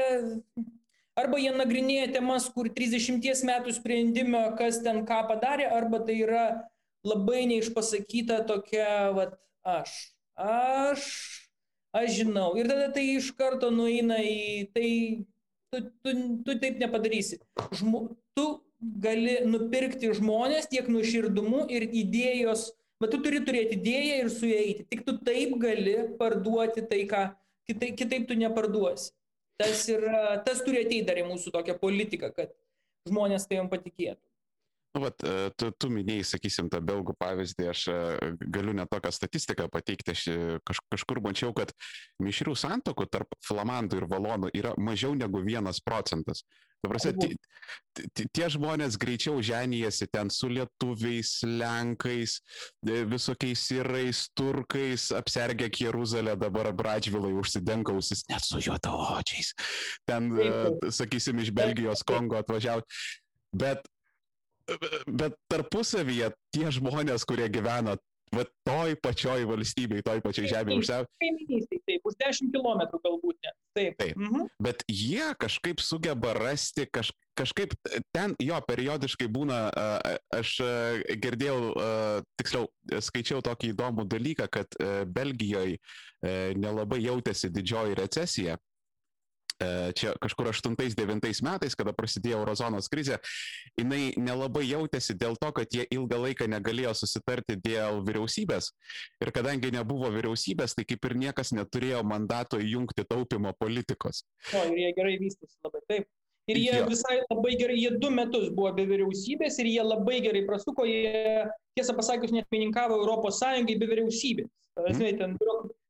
S2: Arba jie nagrinėja temas, kur 30 metų sprendimo, kas ten ką padarė, arba tai yra labai neišpasakyta tokia, vat, aš, aš, aš žinau. Ir tada tai iš karto nueina į tai, tu, tu, tu taip nepadarysi. Žmo, tu gali nupirkti žmonės tiek nuoširdumu ir idėjos, bet tu turi turėti idėją ir su ją eiti. Tik tu taip gali parduoti tai, ką kitaip, kitaip tu neparduosi tas, yra, tas turi ateiti dar į mūsų tokią politiką, kad žmonės tai jam patikėtų.
S1: Nu, vat, e, tu, tu minėjai, sakysim, tą belgų pavyzdį, aš e, galiu net tokią statistiką pateikti, aš e, kaž, kažkur mačiau, kad mišrių santokų tarp flamandų ir valonų yra mažiau negu vienas procentas. Prasme, tie, tie žmonės greičiau ženijasi ten su lietuviais, lenkais, visokiais sirais, turkais, apsergę Jeruzalę, dabar Bradžvilai užsidenka ausis net su juodaodžiais. Ten, sakysim, iš Belgijos, Kongo atvažiavo. Bet bet tarpusavyje tie žmonės, kurie gyvena va toj pačioj valstybėj, toj pačioj žemėje už save.
S2: Kaimynystėje, taip, už 10 km galbūt net. Taip.
S1: taip. Mhm. Bet jie kažkaip sugeba rasti, kaž, kažkaip ten jo periodiškai būna, aš girdėjau, tiksliau, skaičiau tokį įdomų dalyką, kad Belgijoje nelabai jautėsi didžioji recesija čia kažkur 8-9 metais, kada prasidėjo eurozonos krizė, jinai nelabai jautėsi dėl to, kad jie ilgą laiką negalėjo susitarti dėl vyriausybės. Ir kadangi nebuvo vyriausybės, tai kaip ir niekas neturėjo mandato įjungti taupimo politikos.
S2: O, ir jie gerai vystėsi labai taip. Ir jie jo. visai labai gerai, jie du metus buvo be vyriausybės ir jie labai gerai prasuko, jie, tiesą pasakius, net pininkavo Europos Sąjungai be vyriausybės. Mm. Žinai, ten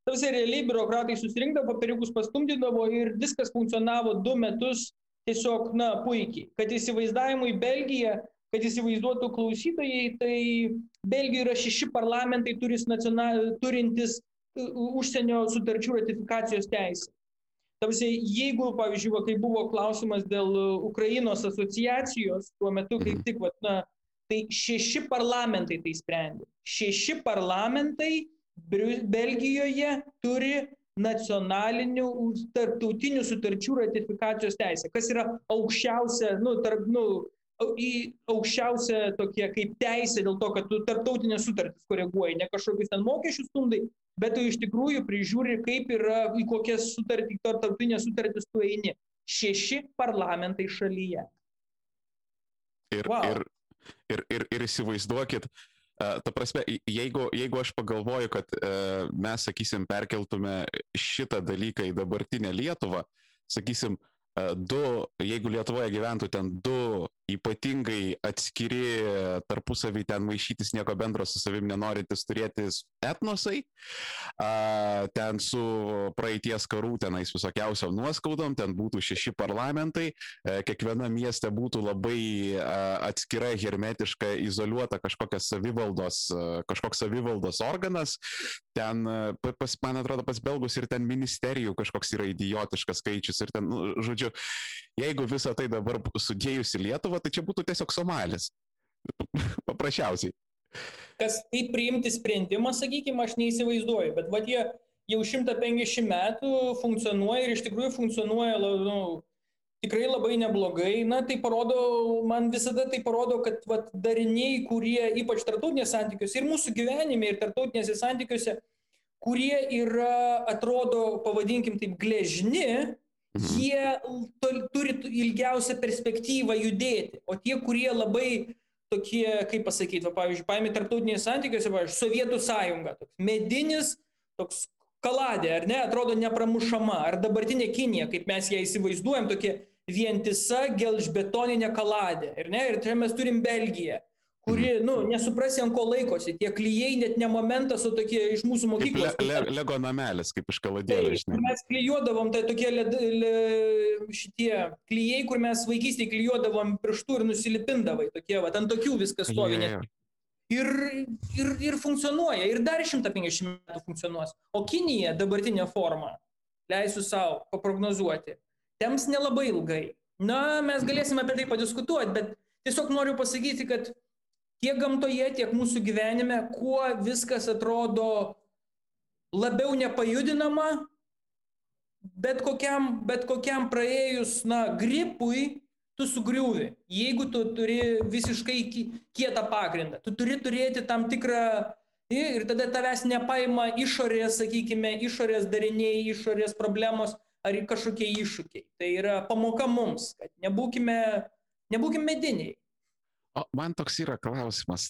S2: Tarsi realiai biurokratai susirinkdavo, papiriukus pastumdydavo ir viskas funkcionavo du metus tiesiog, na, puikiai. Kad įsivaizdavimui Belgija, kad įsivaizduotų klausytojai, tai Belgijoje yra šeši parlamentai turintis užsienio sutarčių ratifikacijos teisę. Tarsi, jeigu, pavyzdžiui, kai buvo klausimas dėl Ukrainos asociacijos, tuo metu kaip tik, va, na, tai šeši parlamentai tai sprendė. Šeši parlamentai Belgijoje turi nacionalinių tarptautinių sutarčių ratifikacijos teisę, kas yra aukščiausia, nu, tarp, nu, į aukščiausią tokie kaip teisė dėl to, kad tu tarptautinės sutartis koreguoji, ne kažkokius ten mokesčių stundai, bet tu iš tikrųjų prižiūri, kaip yra, į kokias sutartį, tarptautinės sutartis tu eini. Šeši parlamentai šalyje.
S1: Ir, wow. ir, ir, ir, ir įsivaizduokit, uh, Ta prasme, jeigu, jeigu aš pagalvoju, kad e, mes, sakysim, perkeltume šitą dalyką į dabartinę Lietuvą, sakysim, du, jeigu Lietuvoje gyventų ten du ypatingai atskiri tarpusavį ten maišytis nieko bendro su savim nenorintis turėti etnosai, a, ten su praeities karų tenais visokiausiam nuoskaudom, ten būtų šeši parlamentai, e, kiekviena mieste būtų labai a, atskira, hermetiška, izoliuota kažkokia savivaldos, a, kažkoks savivaldos organas, ten, pas, man atrodo, pas belgus ir ten ministerijų kažkoks yra idiotiškas skaičius ir ten, nu, žodžiu, jeigu visą tai dabar sudėjus į Lietuvą, tai čia būtų tiesiog Somalis. <laughs> Paprasčiausiai.
S2: Kas tai priimti sprendimą, sakykime, aš neįsivaizduoju, bet va jie jau 150 metų funkcionuoja ir iš tikrųjų funkcionuoja nu, tikrai labai neblogai. Na, tai parodo, man visada tai parodo, kad vat, dariniai, kurie ypač tarptautinėse santykiuose ir mūsų gyvenime, ir tarptautinėse santykiuose, kurie yra, atrodo, pavadinkim taip, gležni, Mhm. jie turi ilgiausią perspektyvą judėti, o tie, kurie labai tokie, kaip pasakyti, va, pavyzdžiui, paėmė tarptautinės santykiuose, pavyzdžiui, Sovietų sąjunga, toks medinis, toks kaladė, ar ne, atrodo nepramušama, ar dabartinė Kinija, kaip mes ją įsivaizduojam, tokia vientisa gelžbetoninė kaladė, ir ne, ir čia mes turim Belgiją, kuri, nu, nesuprasi, ant ko laikosi. Tie klyjei net ne momentas, o tokie iš mūsų mokyklos.
S1: Le, le, lego namelis, kaip iš kaladėlio, žinai.
S2: Mes klyjuodavom, tai tokie led, le, šitie klyjei, kur mes vaikystėje klyjuodavom pirštų ir nusilipindavai. Tokie, va, ant tokių viskas stovi.
S1: Jo, jo.
S2: Ir, ir, ir funkcionuoja, ir dar 150 metų funkcionuos. O Kinija dabartinė forma, leisiu savo paprognozuoti, tems nelabai ilgai. Na, mes galėsime apie tai padiskutuoti, bet tiesiog noriu pasakyti, kad tiek gamtoje, tiek mūsų gyvenime, kuo viskas atrodo labiau nepajudinama, bet kokiam, bet kokiam praėjus, na, gripui, tu sugriuvi. Jeigu tu turi visiškai kietą pagrindą, tu turi turėti tam tikrą ir tada tavęs nepaima išorės, sakykime, išorės dariniai, išorės problemos ar kažkokie iššūkiai. Tai yra pamoka mums, kad nebūkime, nebūkime mediniai.
S1: O man toks yra klausimas.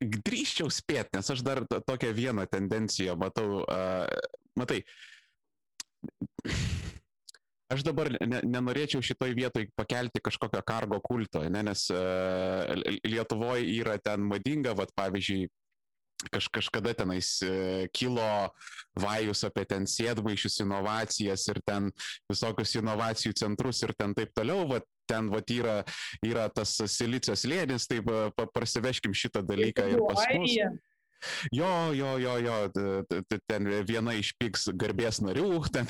S1: Drįščiau spėti, nes aš dar tokią vieną tendenciją matau. Uh, matai, aš dabar ne, nenorėčiau šitoj vietoj pakelti kažkokio kargo kulto, ne, nes uh, Lietuvoje yra ten madinga, vad pavyzdžiui, kaž, kažkada tenais uh, kilo vajus apie ten sėdmaišius inovacijas ir ten visokius inovacijų centrus ir ten taip toliau, vad ten vat yra, yra tas silicijos lėnis, tai prasiveškim šitą dalyką ir pas mus. Jo, jo, jo, jo, ten viena iš piks garbės narių, <laughs> ten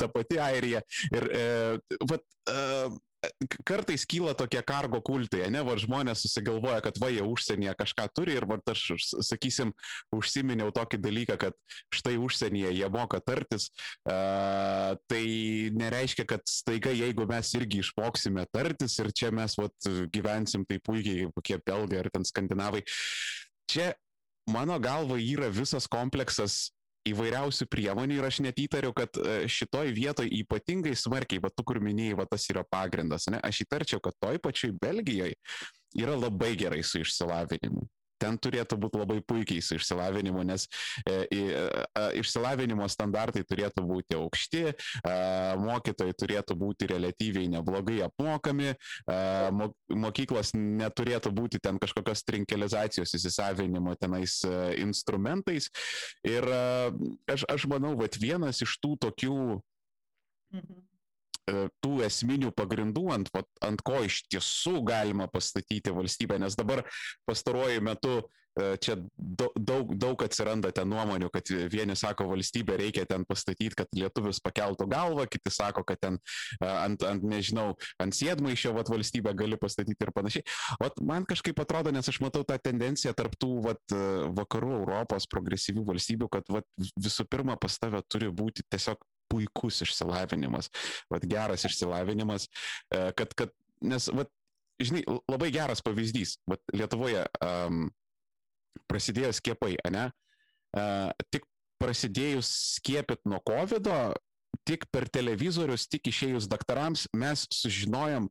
S1: ta pati Airija. Ir, e, vat, e, kartais kyla tokie kargo kultai, ne, va žmonės susigalvoja, kad va jie užsienyje kažką turi ir va aš, sakysim, užsiminiau tokį dalyką, kad štai užsienyje jie moka tartis, uh, tai nereiškia, kad staiga jeigu mes irgi išmoksime tartis ir čia mes va gyvensim taip puikiai, kokie belgai ar ten skandinavai, čia mano galva yra visas kompleksas įvairiausių priemonių ir aš net įtariu, kad šitoj vietoj ypatingai smarkiai, va tu kur minėjai, va tas yra pagrindas, ne? aš įtarčiau, kad toj pačioj Belgijoje yra labai gerai su išsilavinimu ten turėtų būti labai puikiai su išsilavinimu, nes e, e, išsilavinimo standartai turėtų būti aukšti, e, mokytojai turėtų būti relatyviai neblogai apmokami, e, mokyklos neturėtų būti ten kažkokios trinkelizacijos įsisavinimo tenais e, instrumentais. Ir e, aš, aš manau, kad vienas iš tų tokių mhm tų esminių pagrindų, ant, ant ko iš tiesų galima pastatyti valstybę, nes dabar pastaruoju metu čia daug, daug atsiranda ten nuomonių, kad vieni sako, valstybė reikia ten pastatyti, kad lietuvius pakeltų galvą, kiti sako, kad ten ant, ant nežinau, ant sėdmaišio vat, valstybę gali pastatyti ir panašiai. Vat man kažkaip atrodo, nes aš matau tą tendenciją tarptų vat, vakarų Europos progresyvių valstybių, kad vat, visų pirma pas tave turi būti tiesiog puikus išsilavinimas, vat, geras išsilavinimas, kad, kad nes, vat, žinai, labai geras pavyzdys, vat, Lietuvoje um, prasidėjo skiepai, ne? Uh, tik prasidėjus skiepit nuo COVID, tik per televizorius, tik išėjus daktarams, mes sužinojom,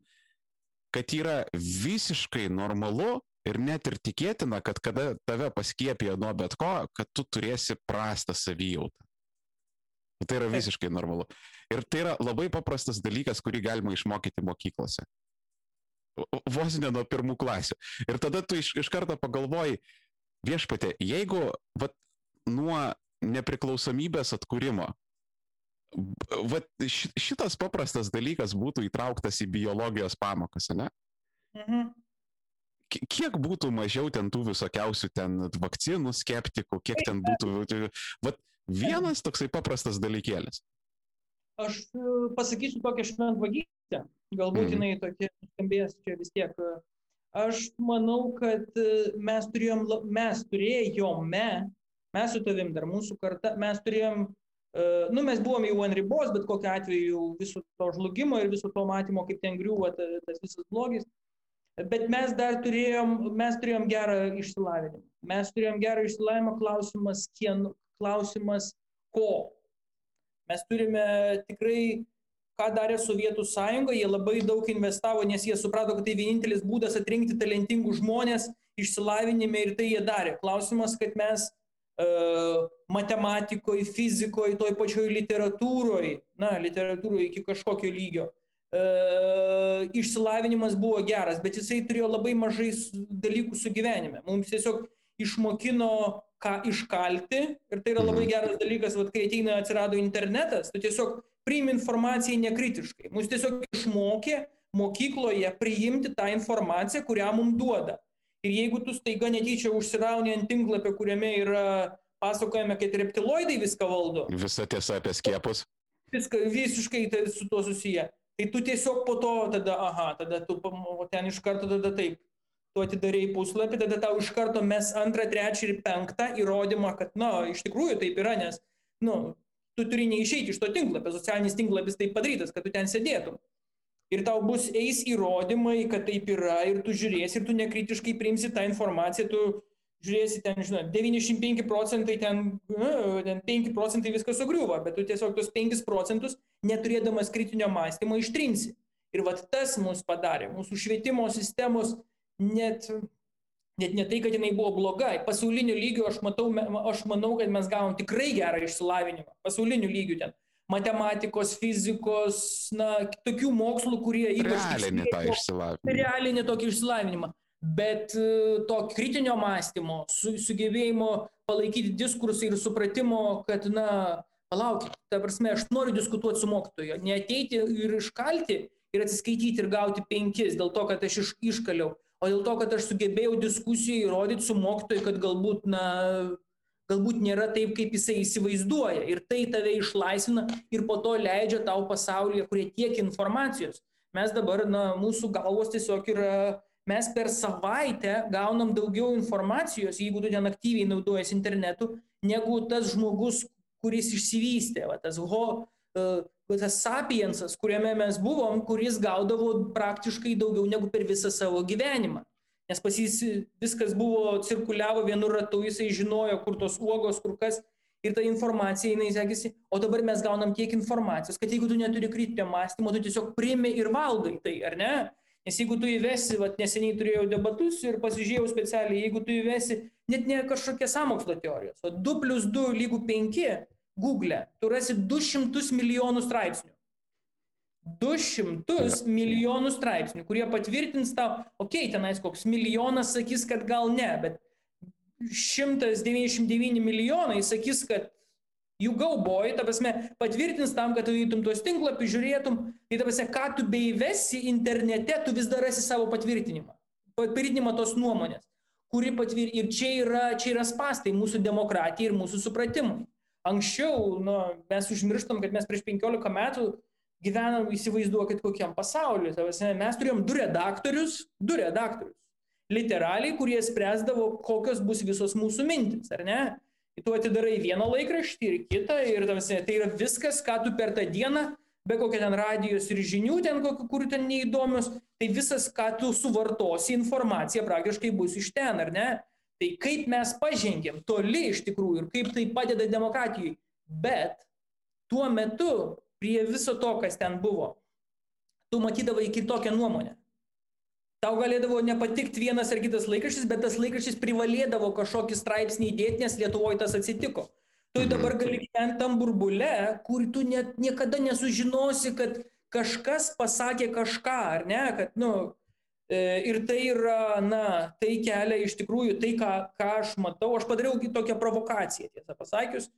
S1: kad yra visiškai normalu ir net ir tikėtina, kad kada tave paskiepijo nuo bet ko, kad tu turėsi prastą savijautą. Tai yra visiškai normalu. Ir tai yra labai paprastas dalykas, kurį galima išmokyti mokyklose. Vos ne nuo pirmų klasių. Ir tada tu iš, iš karto pagalvoji, viešpatė, jeigu vat, nuo nepriklausomybės atkūrimo vat, šitas paprastas dalykas būtų įtrauktas į biologijos pamokas, ne? Mhm. Kiek būtų mažiau ten tų visokiausių ten vakcinų skeptikų, kiek ten būtų... Vat, Vienas toksai paprastas dalykėlis.
S2: Aš pasakysiu tokią šventvagystę, galbūt mm. jinai tokia skambės čia vis tiek. Aš manau, kad mes turėjom, mes turėjome, mes su tavim dar mūsų karta, mes turėjom, nu mes buvome jau ant ribos, bet kokiu atveju viso to žlugimo ir viso to matymo, kaip ten griūva tas visas blogis. Bet mes dar turėjom, mes turėjom gerą išsilavinimą. Mes turėjom gerą išsilavinimą, klausimas, kieno, klausimas ko. Mes turime tikrai, ką darė Sovietų sąjunga, jie labai daug investavo, nes jie suprato, kad tai vienintelis būdas atrinkti talentingus žmonės išsilavinime ir tai jie darė. Klausimas, kad mes uh, matematikoje, fizikoje, toj pačioj literatūroje, na, literatūroje iki kažkokio lygio, e, išsilavinimas buvo geras, bet jisai turėjo labai mažai dalykų su gyvenime. Mums tiesiog išmokino, ką iškalti ir tai yra labai geras dalykas, vat, kai ateina atsirado internetas, tu tiesiog priimi informaciją nekritiškai. Mums tiesiog išmokė mokykloje priimti tą informaciją, kurią mums duoda. Ir jeigu tu staiga netyčia užsirauni ant tinklapio, kuriame yra pasakojame, kad reptiloidai viską valdo.
S1: Visa tiesa apie skiepus.
S2: Viską visiškai tai su tuo susiję. Tai tu tiesiog po to tada, aha, tada tu ten iš karto tada taip. Tu atidarėjai puslapį, tada tau iš karto mes antrą, trečią ir penktą įrodymą, kad, na, iš tikrųjų taip yra, nes, nu, tu turi neišeiti iš to tinklapio, socialinis tinklapis taip padarytas, kad tu ten sėdėtum ir tau bus eis įrodymai, kad taip yra ir tu žiūrėsi ir tu nekritiškai priimsi tą informaciją, tu žiūrėsi ten, žinai, 95 procentai ten, ten 5 procentai viskas sugriuva, bet tu tiesiog tos 5 procentus neturėdamas kritinio mąstymo ištrinsi. Ir vat tas mus padarė, mūsų švietimo sistemos net, net ne tai, kad jinai buvo blogai, pasauliniu lygiu aš, matau, aš manau, kad mes gavom tikrai gerą išsilavinimą, pasauliniu lygiu ten matematikos, fizikos, na, tokių mokslų, kurie
S1: ypač... Realinį tą išsilavinimą.
S2: Realinį tokį išsilavinimą. Bet e, to kritinio mąstymo, su, sugebėjimo palaikyti diskursą ir supratimo, kad, na, palaukit, ta prasme, aš noriu diskutuoti su mokytoju, neateiti ir iškalti ir atsiskaityti ir gauti penkis dėl to, kad aš iš, iškaliau, o dėl to, kad aš sugebėjau diskusijoje įrodyti su mokytoju, kad galbūt, na, galbūt nėra taip, kaip jisai įsivaizduoja. Ir tai tave išlaisvina ir po to leidžia tau pasaulyje, kurie tiek informacijos. Mes dabar, na, mūsų galvos tiesiog yra, mes per savaitę gaunam daugiau informacijos, jeigu tu ten aktyviai naudojasi internetu, negu tas žmogus, kuris išsivystė, va, tas ho, uh, tas sapiensas, kuriame mes buvom, kuris gaudavo praktiškai daugiau negu per visą savo gyvenimą nes pas jį viskas buvo cirkuliavo vienu ratu, jisai žinojo, kur tos uogos, kur kas. Ir ta informacija, jinai sekėsi, o dabar mes gaunam tiek informacijos, kad jeigu tu neturi kritinio mąstymo, tu tiesiog priimi ir valgai tai, ar ne? Nes jeigu tu įvesi, vat, neseniai turėjau debatus ir pasižiūrėjau specialiai, jeigu tu įvesi net ne kažkokie samokslo teorijos, o 2 plus 2 lygų 5 Google, tu rasi 200 milijonų straipsnių. 200 milijonų straipsnių, kurie patvirtins tau, okei, okay, tenais koks milijonas sakys, kad gal ne, bet 199 milijonai sakys, kad you go boy, ta prasme, patvirtins tam, kad tu įtum tuos tinklapius, žiūrėtum, tai ta prasme, ką tu beivesi internete, tu vis dar esi savo patvirtinimą. Patvirtinimą tos nuomonės, kuri patvirtina. Ir čia yra, čia yra spastai mūsų demokratijai ir mūsų supratimui. Anksčiau, nu, mes užmirštam, kad mes prieš 15 metų gyvenam, įsivaizduokit, kokiam pasauliu. Mes turėjom du redaktorius, du redaktorius, literaliai, kurie spręsdavo, kokios bus visos mūsų mintis, ar ne? Tu atidarai vieną laikraštį ir kitą, ir tavasi, tai yra viskas, ką tu per tą dieną, be kokia ten radijos ir žinių, ten, kur ten neįdomios, tai visas, ką tu suvartosi, informacija praktiškai bus iš ten, ar ne? Tai kaip mes pažengėm toli iš tikrųjų ir kaip tai padeda demokratijai. Bet tuo metu prie viso to, kas ten buvo, tu matydavai kitokią nuomonę. Tau galėdavo nepatikti vienas ar kitas laikraštis, bet tas laikraštis privalėdavo kažkokį straipsnį įdėti, nes Lietuvoje tas atsitiko. Tu mhm. dabar gali gyventi tam burbule, kur tu net niekada nesužinosi, kad kažkas pasakė kažką, ar ne, kad, nu, e, ir tai yra, na, tai kelia iš tikrųjų tai, ką, ką aš matau. Aš padariau tokią provokaciją, tiesą pasakius,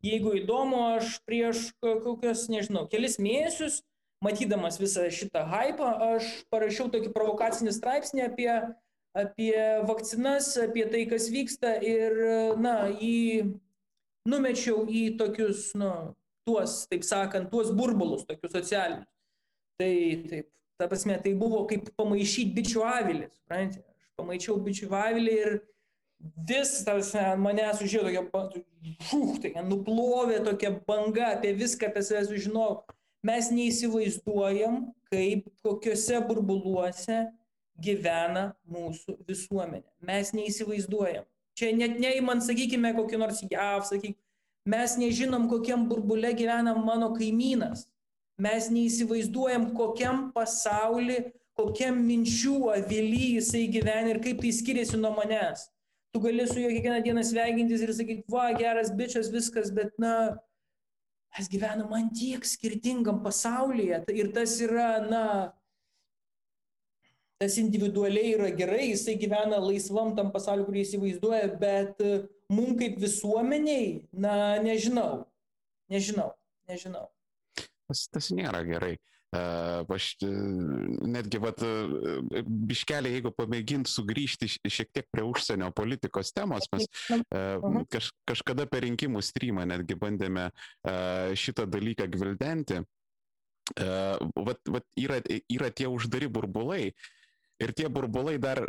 S2: Jeigu įdomu, aš prieš kokius, nežinau, kelis mėnesius, matydamas visą šitą hypą, aš parašiau tokį provokacinį straipsnį apie, apie vakcinas, apie tai, kas vyksta ir, na, jį numečiau į tokius, na, tuos, taip sakant, tuos burbulus, tokius socialinius. Tai taip, ta prasme, tai buvo kaip pamaišyti bičių avilį, suprantate? Aš pamaičiau bičių avilį ir vis tas manęs užėjo tokia, šūk, tai nuplovė tokia banga apie viską, apie save sužinojau. Mes neįsivaizduojam, kaip kokiuose burbuluose gyvena mūsų visuomenė. Mes neįsivaizduojam. Čia net neįman, sakykime, kokį nors JAV, sakykime, mes nežinom, kokiam burbule gyvena mano kaimynas. Mes neįsivaizduojam, kokiam pasauliu, kokiam minčių avily jisai gyvena ir kaip tai skiriasi nuo manęs. Tu gali su juo kiekvieną dieną sveikintis ir sakyti, va, geras bičias, viskas, bet, na, mes gyvenam ant tiek skirtingam pasaulyje. Ir tas yra, na, tas individualiai yra gerai, jisai gyvena laisvam tam pasauliu, kurį įsivaizduoja, bet e, mum kaip visuomeniai, na, nežinau, nežinau, nežinau.
S1: Tas, tas nėra gerai. Aš netgi, vat, biškelį, jeigu pamėgint sugrįžti šiek tiek prie užsienio politikos temos, mes kaž, kažkada per rinkimų streamą netgi bandėme šitą dalyką gvildenti. Vat, vat yra, yra tie uždari burbulai ir tie burbulai dar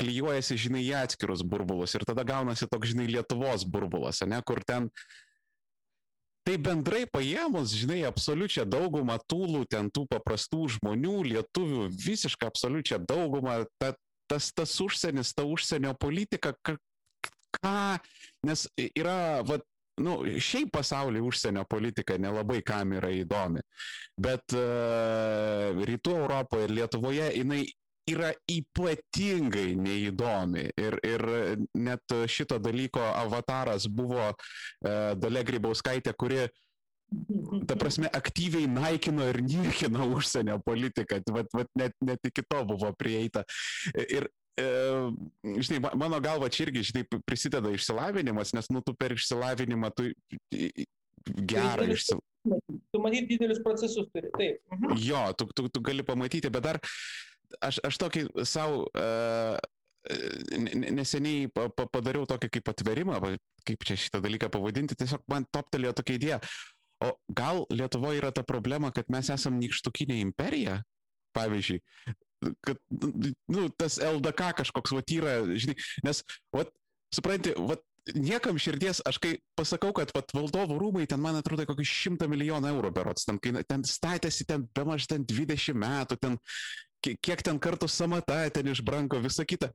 S1: klyjuojasi, žinai, į atskirus burbulus ir tada gaunasi toks, žinai, Lietuvos burbulas, ne, kur ten uh, tai bendrai paėmus, žinai, absoliučią daugumą tūlų, ten tų paprastų žmonių, lietuvių, visišką absoliučią daugumą, ta, tas, tas užsienis, ta užsienio politika, ką, nes yra, va, nu, šiaip pasaulyje užsienio politika nelabai kam yra įdomi, bet uh, rytų Europoje ir Lietuvoje jinai yra ypatingai neįdomi. Ir, ir net šito dalyko avataras buvo e, Dalia Grybauskaitė, kuri ta prasme, aktyviai naikino ir niekino užsienio politiką, vat, vat net, net iki to buvo prieita. Ir, e, žinai, mano galva čia irgi, žinai, prisideda išsilavinimas, nes, nu, tu per išsilavinimą, tu gerą išsilavinimą.
S2: Tu matyt didelius procesus turi, taip.
S1: Mhm. Jo, tu, tu, tu gali pamatyti, bet dar aš, aš tokį savo uh, neseniai pa, pa, padariau tokį kaip atverimą, kaip čia šitą dalyką pavadinti, tiesiog man toptelėjo tokia idėja. O gal Lietuvoje yra ta problema, kad mes esam nykštukinė imperija, pavyzdžiui, kad, nu, tas LDK kažkoks, va, yra, žinai, nes, va, supranti, va, niekam širdies, aš kai pasakau, kad vat, valdovų rūmai ten, man atrodo, kokį šimtą milijonų eurų berots, ten, kai, ten statėsi ten be maž ten 20 metų, ten kiek ten kartų samata ten išbranko, visa kita.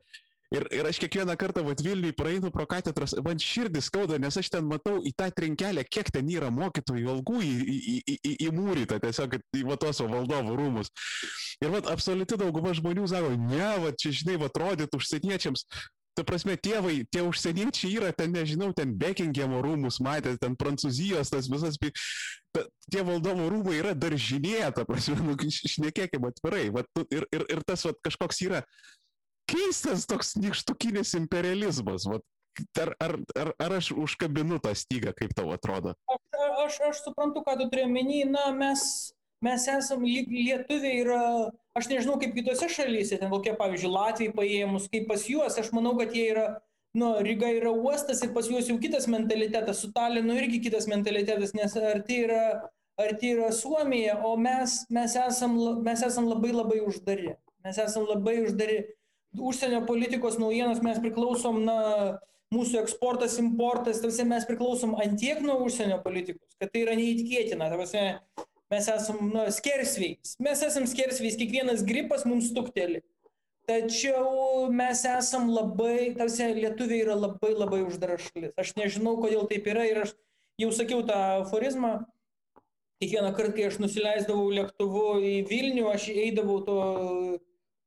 S1: Ir, ir aš kiekvieną kartą vat Vilniui praeinu pro katedras, man širdis skauda, nes aš ten matau į tą trinkelę, kiek ten yra mokytojų algų įmūryta tiesiog į vatos valdovų rūmus. Ir vat absoliuti dauguma žmonių sako, ne, va čia žinai, va atrodytų užsieniečiams, ta prasme, tėvai, tie užsieniečiai yra ten, nežinau, ten Bekingemo rūmus matė, ten Prancūzijos, tas visas, ta, tie valdovo rūmai yra daržinė, ta prasme, nu, šnekėkime atvirai, va, ir, ir, ir tas va, kažkoks yra keistas toks nikštukinis imperializmas, va, ar, ar, ar, ar aš užkabinu tą stygą, kaip tau atrodo?
S2: Aš, aš, aš suprantu, ką tu turi omeny, na, mes, mes esam, lietuviai yra aš nežinau kaip kitose šalyse, ten kokie, pavyzdžiui, Latvijai paėmus, kaip pas juos, aš manau, kad jie yra, nu, Ryga yra uostas ir pas juos jau kitas mentalitetas, su Talinu irgi kitas mentalitetas, nes arti yra, arti yra Suomija, o mes, mes, esam, mes esam labai labai uždari. Mes esam labai uždari. Užsienio politikos naujienos mes priklausom, na, mūsų eksportas, importas, tarsi mes priklausom antiek nuo užsienio politikos, kad tai yra neįtikėtina. Tarsi, Mes esam nu, skersvėjais. Mes esam skersvėjais, kiekvienas gripas mums stukteli. Tačiau mes esam labai, tarsi lietuviai yra labai labai uždara šalis. Aš nežinau, kodėl taip yra ir aš jau sakiau tą aforizmą. Kiekvieną kartą, kai aš nusileisdavau lėktuvu į Vilnių, aš eidavau to,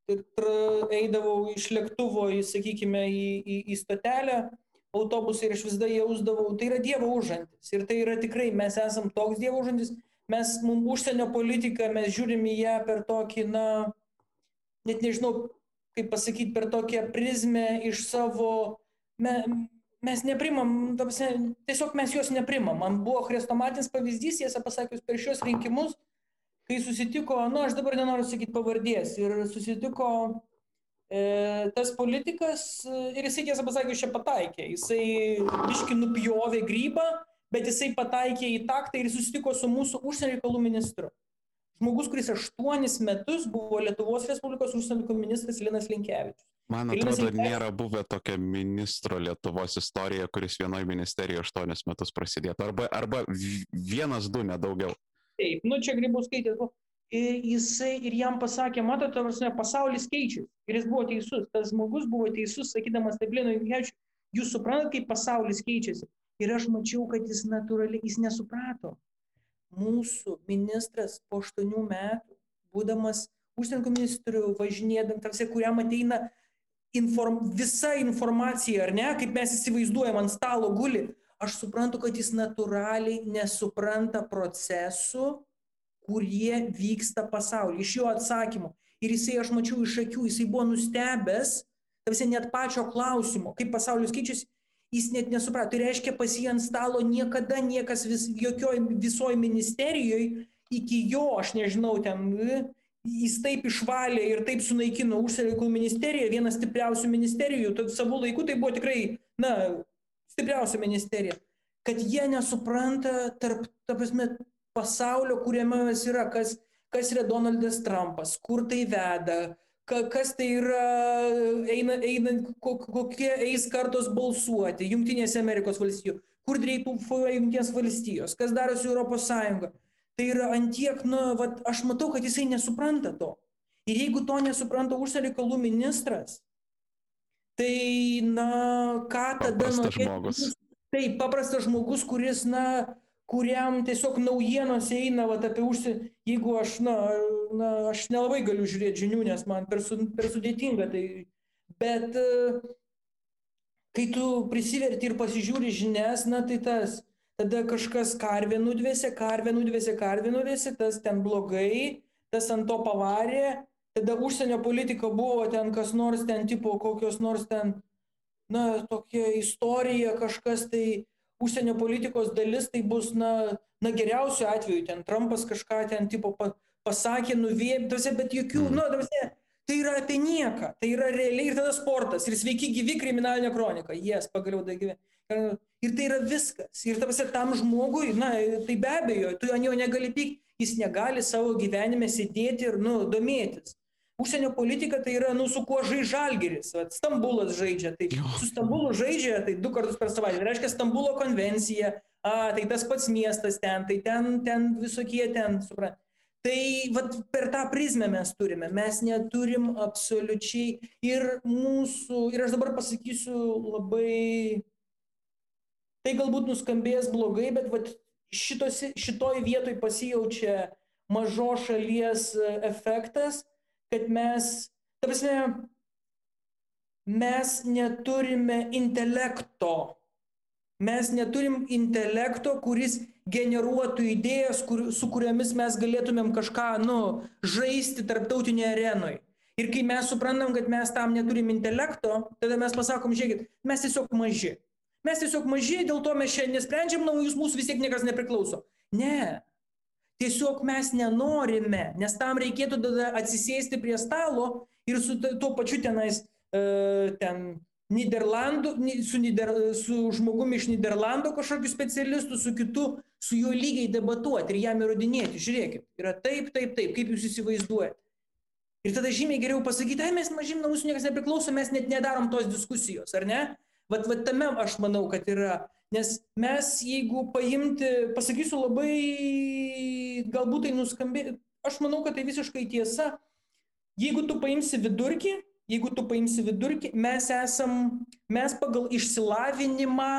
S2: eidavau iš lėktuvo, į, sakykime, į, į, į stotelę autobusą ir aš visada jausdavau, tai yra Dievo užantis. Ir tai yra tikrai, mes esam toks Dievo užantis, mes mum užsienio politika, mes žiūrim į ją per tokį, na, net nežinau, kaip pasakyti, per tokią prizmę iš savo, me, mes neprimam, tiesiog mes juos neprimam. Man buvo chrestomatinis pavyzdys, tiesą pasakius, per šios rinkimus, kai susitiko, nu, aš dabar nenoriu sakyti pavardės, ir susitiko e, tas politikas ir jisai, tiesą pasakius, čia pataikė. Jisai biški nupjovė grybą bet jisai pataikė į taktą ir susitiko su mūsų užsienio reikalų ministru. Žmogus, kuris aštuonis metus buvo Lietuvos Respublikos užsienio reikalų ministras Linas Linkevičius.
S1: Man atrodo, Linkevičius... nėra buvę tokio ministro Lietuvos istorijoje, kuris vienoje ministerijoje aštuonis metus prasidėtų. Arba, arba vienas, du, nedaugiau.
S2: Taip, nu čia grybauskaitės buvo. Ir jisai ir jam pasakė, matote, pasaulis keičiasi. Ir jis buvo teisus. Tas žmogus buvo teisus, sakydamas taip, Linui Linkevičiui, jūs suprantate, kaip pasaulis keičiasi. Ir aš mačiau, kad jis natūraliai, jis nesuprato. Mūsų ministras po aštuonių metų, būdamas užsienio ministrių, važinėdam, tarsi kuriam ateina inform, visa informacija, ar ne, kaip mes įsivaizduojam, ant stalo guli, aš suprantu, kad jis natūraliai nesupranta procesų, kurie vyksta pasaulyje, iš jo atsakymų. Ir jisai, aš mačiau iš akių, jisai buvo nustebęs, tarsi net pačio klausimo, kaip pasaulis keičiasi, jis net nesuprato. Tai reiškia, pas jį ant stalo niekada niekas vis, jokioj visoj ministerijoje iki jo, aš nežinau, ten jis taip išvalė ir taip sunaikino užsienio reikalų ministeriją, vienas stipriausių ministerijų, tad savo laiku tai buvo tikrai, na, stipriausia ministerija, kad jie nesupranta tarp, ta prasme, pasaulio, kuriame jis yra, kas, kas yra Donaldas Trumpas, kur tai veda, ka, kas tai yra, eina, eina, kokie eis kartos balsuoti Junktinėse Amerikos valstijų, kur dreituoja Junktinės valstijos, kas darosi Europos Sąjunga. Tai yra antiek, na, vat, aš matau, kad jisai nesupranta to. Ir jeigu to nesupranta užsienio reikalų ministras, tai, na, ką tada
S1: norėtų.
S2: Taip, paprastas žmogus, kuris, na, kuriam tiesiog naujienos eina vat, apie užsienį, jeigu aš, na, na, aš nelabai galiu žiūrėti žinių, nes man per, su, per sudėtinga, tai, bet kai tu prisiverti ir pasižiūri žinias, na, tai tas, tada kažkas karvė nudvėsė, karvė nudvėsė, karvė nudvėsė, tas ten blogai, tas ant to pavarė, tada užsienio politika buvo ten kas nors ten tipo kokios nors ten, na, tokia istorija, kažkas tai, užsienio politikos dalis tai bus, na, na geriausiu atveju, ten Trumpas kažką ten tipo pasakė, nuvėptose, bet jokių, mm. nu, tavasi, tai yra apie nieką, tai yra realiai ir tada sportas, ir sveiki gyvi kriminalinė kronika, jes, yes, pagaliau da gyvi. Ir tai yra viskas. Ir tavasi tam žmogui, na, tai be abejo, tu ant jo negali pykti, jis negali savo gyvenime sėdėti ir, nu, domėtis užsienio politika tai yra, nu, su kuo žai žalgeris. Vat, Stambulas žaidžia, tai su Stambulu žaidžia, tai du kartus per savaitę. Tai reiškia Stambulo konvencija, a, tai tas pats miestas ten, tai ten, ten visokie ten, suprantate. Tai vat, per tą prizmę mes turime, mes neturim absoliučiai ir mūsų, ir aš dabar pasakysiu labai, tai galbūt nuskambės blogai, bet vat, šitose, šitoj vietoj pasijaučia mažos šalies efektas, kad mes, ta prasme, mes neturime intelekto. Mes neturim intelekto, kuris generuotų idėjas, kur, su kuriomis mes galėtumėm kažką, nu, žaisti tarptautinėje arenoje. Ir kai mes suprantam, kad mes tam neturim intelekto, tada mes pasakom, žiūrėkit, mes tiesiog maži. Mes tiesiog maži, dėl to mes šiandien nesprendžiam naujus, mūsų vis tiek niekas nepriklauso. Ne, Tiesiog mes nenorime, nes tam reikėtų tada atsisėsti prie stalo ir su tuo pačiu tenais, e, ten Niderlandų, su, Nider, su žmogumi iš Niderlandų kažkokiu specialistu, su kitu, su juo lygiai debatuoti ir jam įrodinėti. Žiūrėkit, yra taip, taip, taip, kaip jūs įsivaizduojate. Ir tada žymiai geriau pasakyti, ai mes mažym nuo mūsų niekas nepriklauso, mes net nedarom tos diskusijos, ar ne? Vat, vat tame aš manau, kad yra Nes mes, jeigu paimti, pasakysiu labai, galbūt tai nuskambė, aš manau, kad tai visiškai tiesa. Jeigu tu paimsi vidurkį, jeigu tu paimsi vidurkį, mes esam, mes pagal išsilavinimą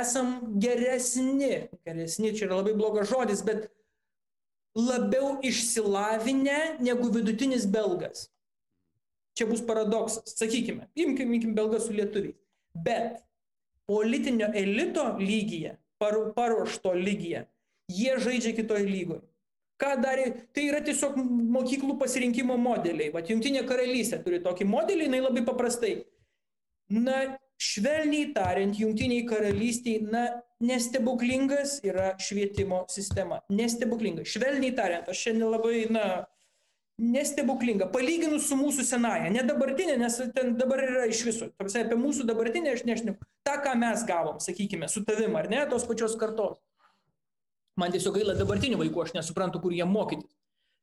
S2: esam geresni. Geresni, čia yra labai blogas žodis, bet labiau išsilavinę negu vidutinis belgas. Čia bus paradoksas, sakykime, imkim, imkim belgas su lietuviais. Bet politinio elito lygyje, paruošto lygyje, jie žaidžia kitoj lygoje. Ką darė, tai yra tiesiog mokyklų pasirinkimo modeliai. Vat Junktinė karalystė turi tokį modelį, jinai labai paprastai. Na, švelniai tariant, Junktiniai karalystiai, na, nestebuklingas yra švietimo sistema. Nestebuklingas. Švelniai tariant, aš šiandien labai, na, nestebuklinga, palyginus su mūsų senaja, ne dabartinė, nes ten dabar yra iš viso. Tarsi apie mūsų dabartinę aš nešneku. Ta, ką mes gavom, sakykime, su tavim, ar ne, tos pačios kartos. Man tiesiog gaila dabartinių vaikų, aš nesuprantu, kur jie mokytis.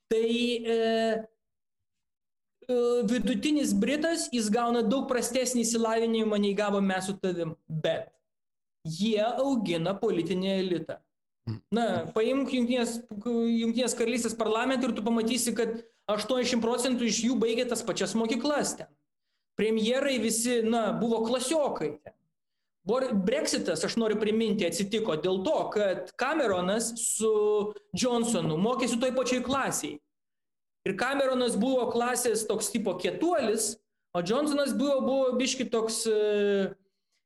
S2: Tai e, e, vidutinis Britas, jis gauna daug prastesnį įsilavinimą, nei gavom mes su tavim. Bet jie augina politinį elitą. Na, paimk jungtinės, jungtinės karalystės parlamentą ir tu pamatysi, kad 80 procentų iš jų baigė tas pačias mokyklas ten. Premjerai visi, na, buvo klasiokai ten. Brexitas, aš noriu priminti, atsitiko dėl to, kad Cameronas su Johnsonu mokėsi toj pačioj klasiai. Ir Cameronas buvo klasės toks tipo kietuolis, o Johnsonas buvo, buvo biški toks,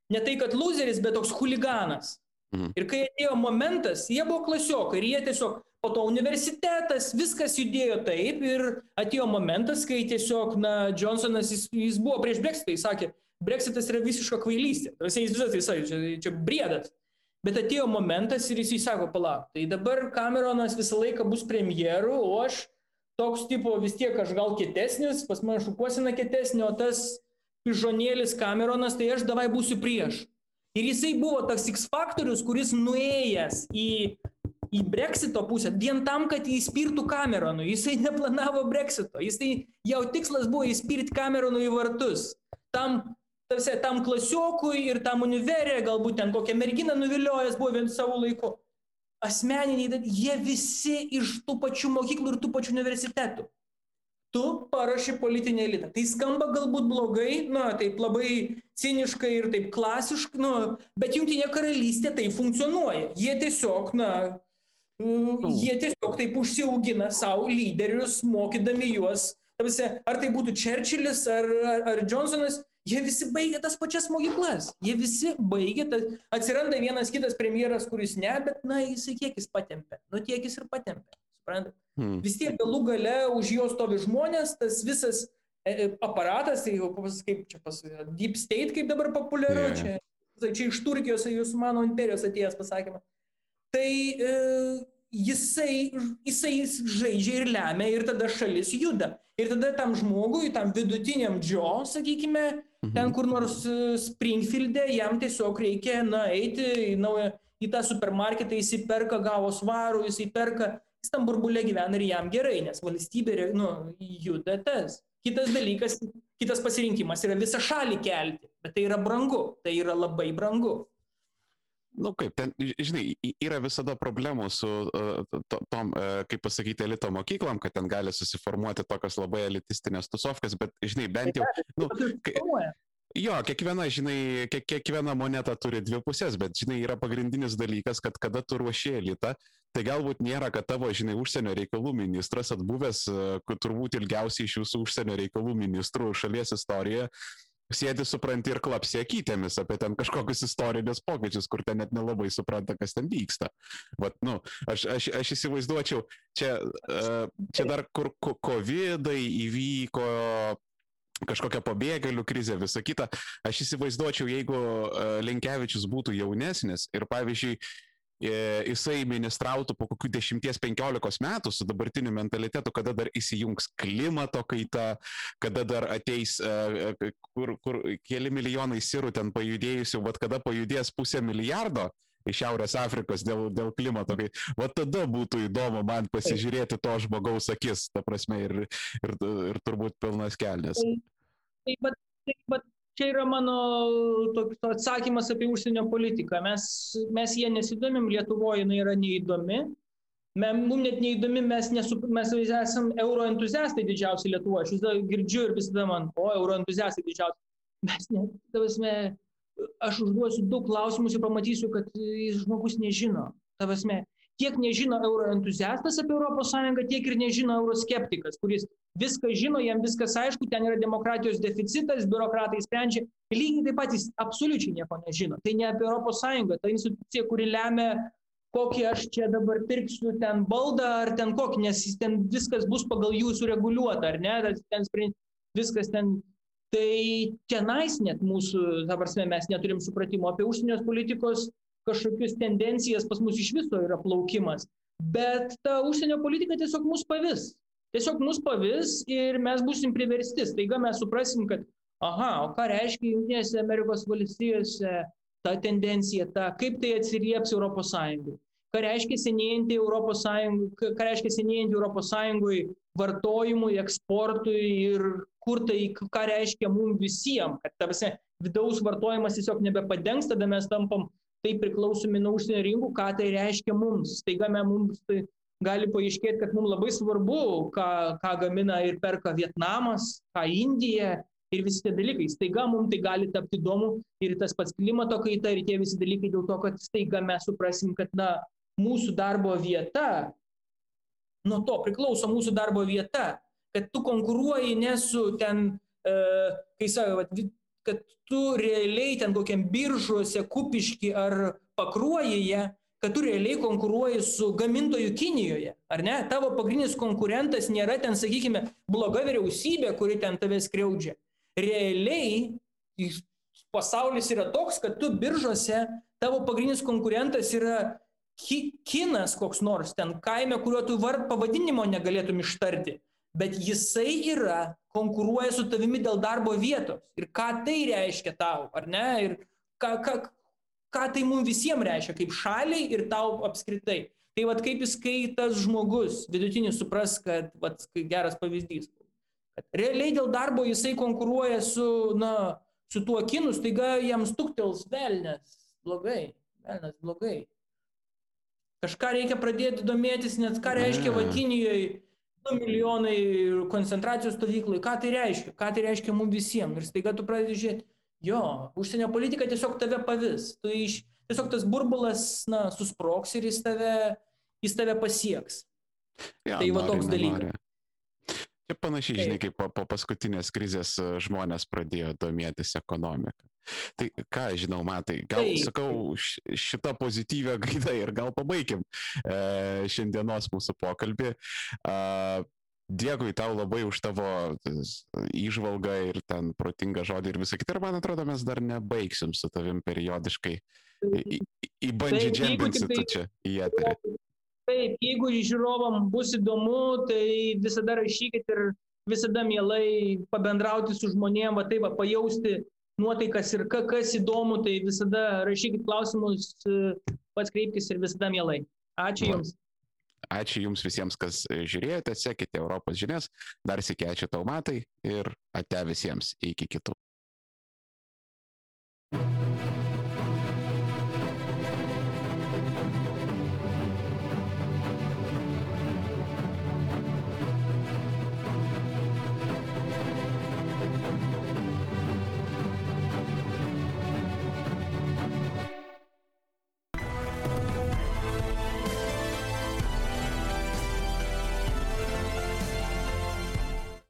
S3: ne tai, kad loseris, bet toks huliganas.
S1: Mhm.
S3: Ir kai atėjo momentas, jie buvo klasiokai ir jie tiesiog po to universitetas, viskas judėjo taip ir atėjo momentas, kai tiesiog, na, Johnsonas, jis, jis buvo prieš Brexitą, jis sakė, Brexitas yra visiška kvailystė. Jis visas tai sakė, čia, čia briedas. Bet atėjo momentas ir jis įsako, palauk, tai dabar Cameronas visą laiką bus premjeru, o aš toks tipo vis tiek aš gal kietesnis, pas mane šukuosina kietesnė, o tas pižonėlis Cameronas, tai aš davai būsiu prieš. Ir jisai buvo tas X faktorius, kuris nuėjęs į, į Brexito pusę, vien tam, kad įspirtų Cameronui. Jisai neplanavo Brexito. Jisai jau tikslas buvo įspirti Cameronui į vartus. Tam tarsi tam klasiokui ir tam univerė, galbūt ten kokią merginą nuviliojęs buvo vien savo laiku. Asmeniniai, jie visi iš tų pačių mokyklų ir tų pačių universitetų. Tu paraši politinį elitą. Tai skamba galbūt blogai, na, taip labai ciniškai ir taip klasiškai, nu, bet Junktinė karalystė tai funkcionuoja. Jie tiesiog, na, jie tiesiog taip užsiaugina savo lyderius, mokydami juos. Ar tai būtų Čerčilis ar, ar, ar Johnsonas, Jie visi baigė tas pačias mokyklas. Jie visi baigė, tas, atsiranda vienas kitas premjeras, kuris ne, bet, na, jisai kiek jis patempė. Nu, tiek jis ir patempė. Suprantate? Hmm. Vis tiek galų gale už jo stovi žmonės, tas visas e, e aparatas, tai jau kaip čia pas Deep State, kaip dabar populiaru, yeah. čia, tai čia iš Turkijos, jūs mano imperijos atėjęs pasakymą. Tai e, jisai, jisai žaidžia ir lemia ir tada šalis juda. Ir tada tam žmogui, tam vidutiniam Džo, sakykime, Mhm. Ten kur nors e, Springfield'e jam tiesiog reikia, na, eiti į naują, į tą supermarketą, jis įperka, gavo svarų, jis įperka, jis tam burbulė gyvena ir jam gerai, nes valstybė, nu, juda tas. Kitas dalykas, kitas pasirinkimas yra visą šalį kelti, bet tai yra brangu, tai yra labai brangu.
S1: Nu kaip, ten, žinai, yra visada problemų su uh, tom, uh, kaip pasakyti, elito mokyklom, kad ten gali susiformuoti tokios labai elitistinės tusovkas, bet, žinai, bent jau... Nu, kai, jo, kiekviena, žinai, kiek, kiekviena moneta turi dvi pusės, bet, žinai, yra pagrindinis dalykas, kad kada tu ruoši elitą, tai galbūt nėra, kad tavo, žinai, užsienio reikalų ministras atbuvęs, uh, turbūt ilgiausiai iš jūsų užsienio reikalų ministrų šalies istorijoje, sėdi, supranti ir klapsi akytėmis apie ten kažkokius istorinius pokyčius, kur ten net nelabai supranta, kas ten vyksta. Vat, nu, aš, aš, aš įsivaizduočiau, čia, uh, čia dar kur COVID įvyko, kažkokia pabėgėlių krizė, visa kita. Aš įsivaizduočiau, jeigu uh, Linkevičius būtų jaunesnis ir, pavyzdžiui, E, jisai ministrautų po kokių 10-15 metų su dabartiniu mentalitetu, kada dar įsijungs klimato kaita, kada dar ateis, e, e, kur, kur keli milijonai sirų ten pajudėjusių, vad kada pajudės pusę milijardo iš Šiaurės Afrikos dėl, dėl klimato. Tai va tada būtų įdomu man pasižiūrėti to žmogaus akis, ta prasme, ir, ir, ir turbūt pilnas kelnes.
S2: Taip, bet, taip, bet čia yra mano toks atsakymas apie užsienio politiką. Mes, mes jie nesidomim, Lietuvoje jinai yra neįdomi. Mums net neįdomi, mes, nesu, mes esame euro entuziastai didžiausi Lietuvoje. Aš visada girdžiu ir visada man, o euro entuziastai didžiausi. Mes, ne, tavasme, aš užduosiu daug klausimus ir pamatysiu, kad žmogus nežino. Tavasme, tiek nežino euroentuziastas apie ES, tiek ir nežino euroskeptikas, kuris viską žino, jam viskas aišku, ten yra demokratijos deficitas, biurokratai sprendžia, lygiai taip pat jis absoliučiai nieko nežino. Tai ne apie ES, ta institucija, kuri lemia, kokį aš čia dabar pirksiu ten baldą ar ten kokį, nes ten viskas bus pagal jų sureguliuota, ar ne, ten viskas ten. Tai tenais net mūsų, dabar mes neturim supratimo apie užsienio politikos kažkokius tendencijas pas mus iš viso yra plaukimas. Bet ta užsienio politika tiesiog mus pavis. Tiesiog mus pavis ir mes busim priversti. Staiga mes suprasim, kad, aha, o ką reiškia Junktinėse Amerikos valstijose ta tendencija, ta, kaip tai atsilieps Europos Sąjungai. Ką reiškia senėjantį Europos Sąjungui, ką reiškia senėjantį Europos Sąjungui vartojimui, eksportui ir kur tai, ką reiškia mums visiems, kad tarsi vidaus vartojimas tiesiog nebepadengs, tada mes tampam taip priklausomi nuo užsienio rinkų, ką tai reiškia mums. Staiga mums tai gali paaiškėti, kad mums labai svarbu, ką, ką gamina ir perka Vietnamas, ką Indija ir visi tie dalykai. Staiga mums tai gali tapti įdomu ir tas pats klimato kaita ir tie visi dalykai dėl to, kad staiga mes suprasim, kad na, mūsų darbo vieta, nuo to priklauso mūsų darbo vieta, kad tu konkuruoji ne su ten, e, kai savo, kad tu realiai ten kokiam biržuose, kupiški ar pakruojėje, kad tu realiai konkuruoji su gamintoju Kinijoje, ar ne? Tavo pagrindinis konkurentas nėra ten, sakykime, bloga vyriausybė, kuri ten tave skriaudžia. Realiai pasaulis yra toks, kad tu biržose, tavo pagrindinis konkurentas yra ki, kinas koks nors ten kaime, kuriuo tu vard pavadinimo negalėtum ištarti, bet jisai yra, konkuruoja su tavimi dėl darbo vietos. Ir ką tai reiškia tau, ar ne? Ir ką, ką, ką tai mums visiems reiškia, kaip šaliai ir tau apskritai. Tai vad kaip jis, kai tas žmogus vidutinis supras, kad, vad, geras pavyzdys, kad realiai dėl darbo jisai konkuruoja su, na, su tuo kinu, staiga jam stuktels velnės, blogai, velnės blogai. Kažką reikia pradėti domėtis, net ką reiškia Vakinijoje 2 milijonai koncentracijos stovyklai, ką tai reiškia, ką tai reiškia mums visiems. Ir staiga tu pradedi žiūrėti, jo, užsienio politika tiesiog tave pavis. Tu iš, tiesiog tas burbulas, na, susproks ir jis tave, jis tave pasieks.
S1: Ja,
S2: tai va
S1: nori,
S2: toks dalykas.
S1: Čia panašiai, žinai, kaip po, po paskutinės krizės e, žmonės pradėjo domėtis ekonomiką. Tai ką žinau, matai, gal
S2: Taip.
S1: sakau šitą pozityvę gaidą ir gal pabaikim e, šiandienos mūsų pokalbį. E, Dėkui tau labai už tavo tas, įžvalgą ir ten protingą žodį ir visą kitą. Ir man atrodo, mes dar nebaigsim su tavim periodiškai. Į, į, į bandžią
S4: Taip, jeigu
S1: džempinsi tu čia į eterį.
S4: Taip, jeigu žiūrovam bus įdomu, tai visada rašykit ir visada mielai pabendrauti su žmonėm, va taip, va, pajausti nuotaikas ir ka, kas įdomu, tai visada rašykit klausimus, e, pats kreipkis ir visada mielai. Ačiū. Jums.
S1: Ačiū Jums visiems, kas žiūrėjote, sekite Europos žinias. Dar sėkiai ačiū tau matai ir ate visiems. Iki kitų.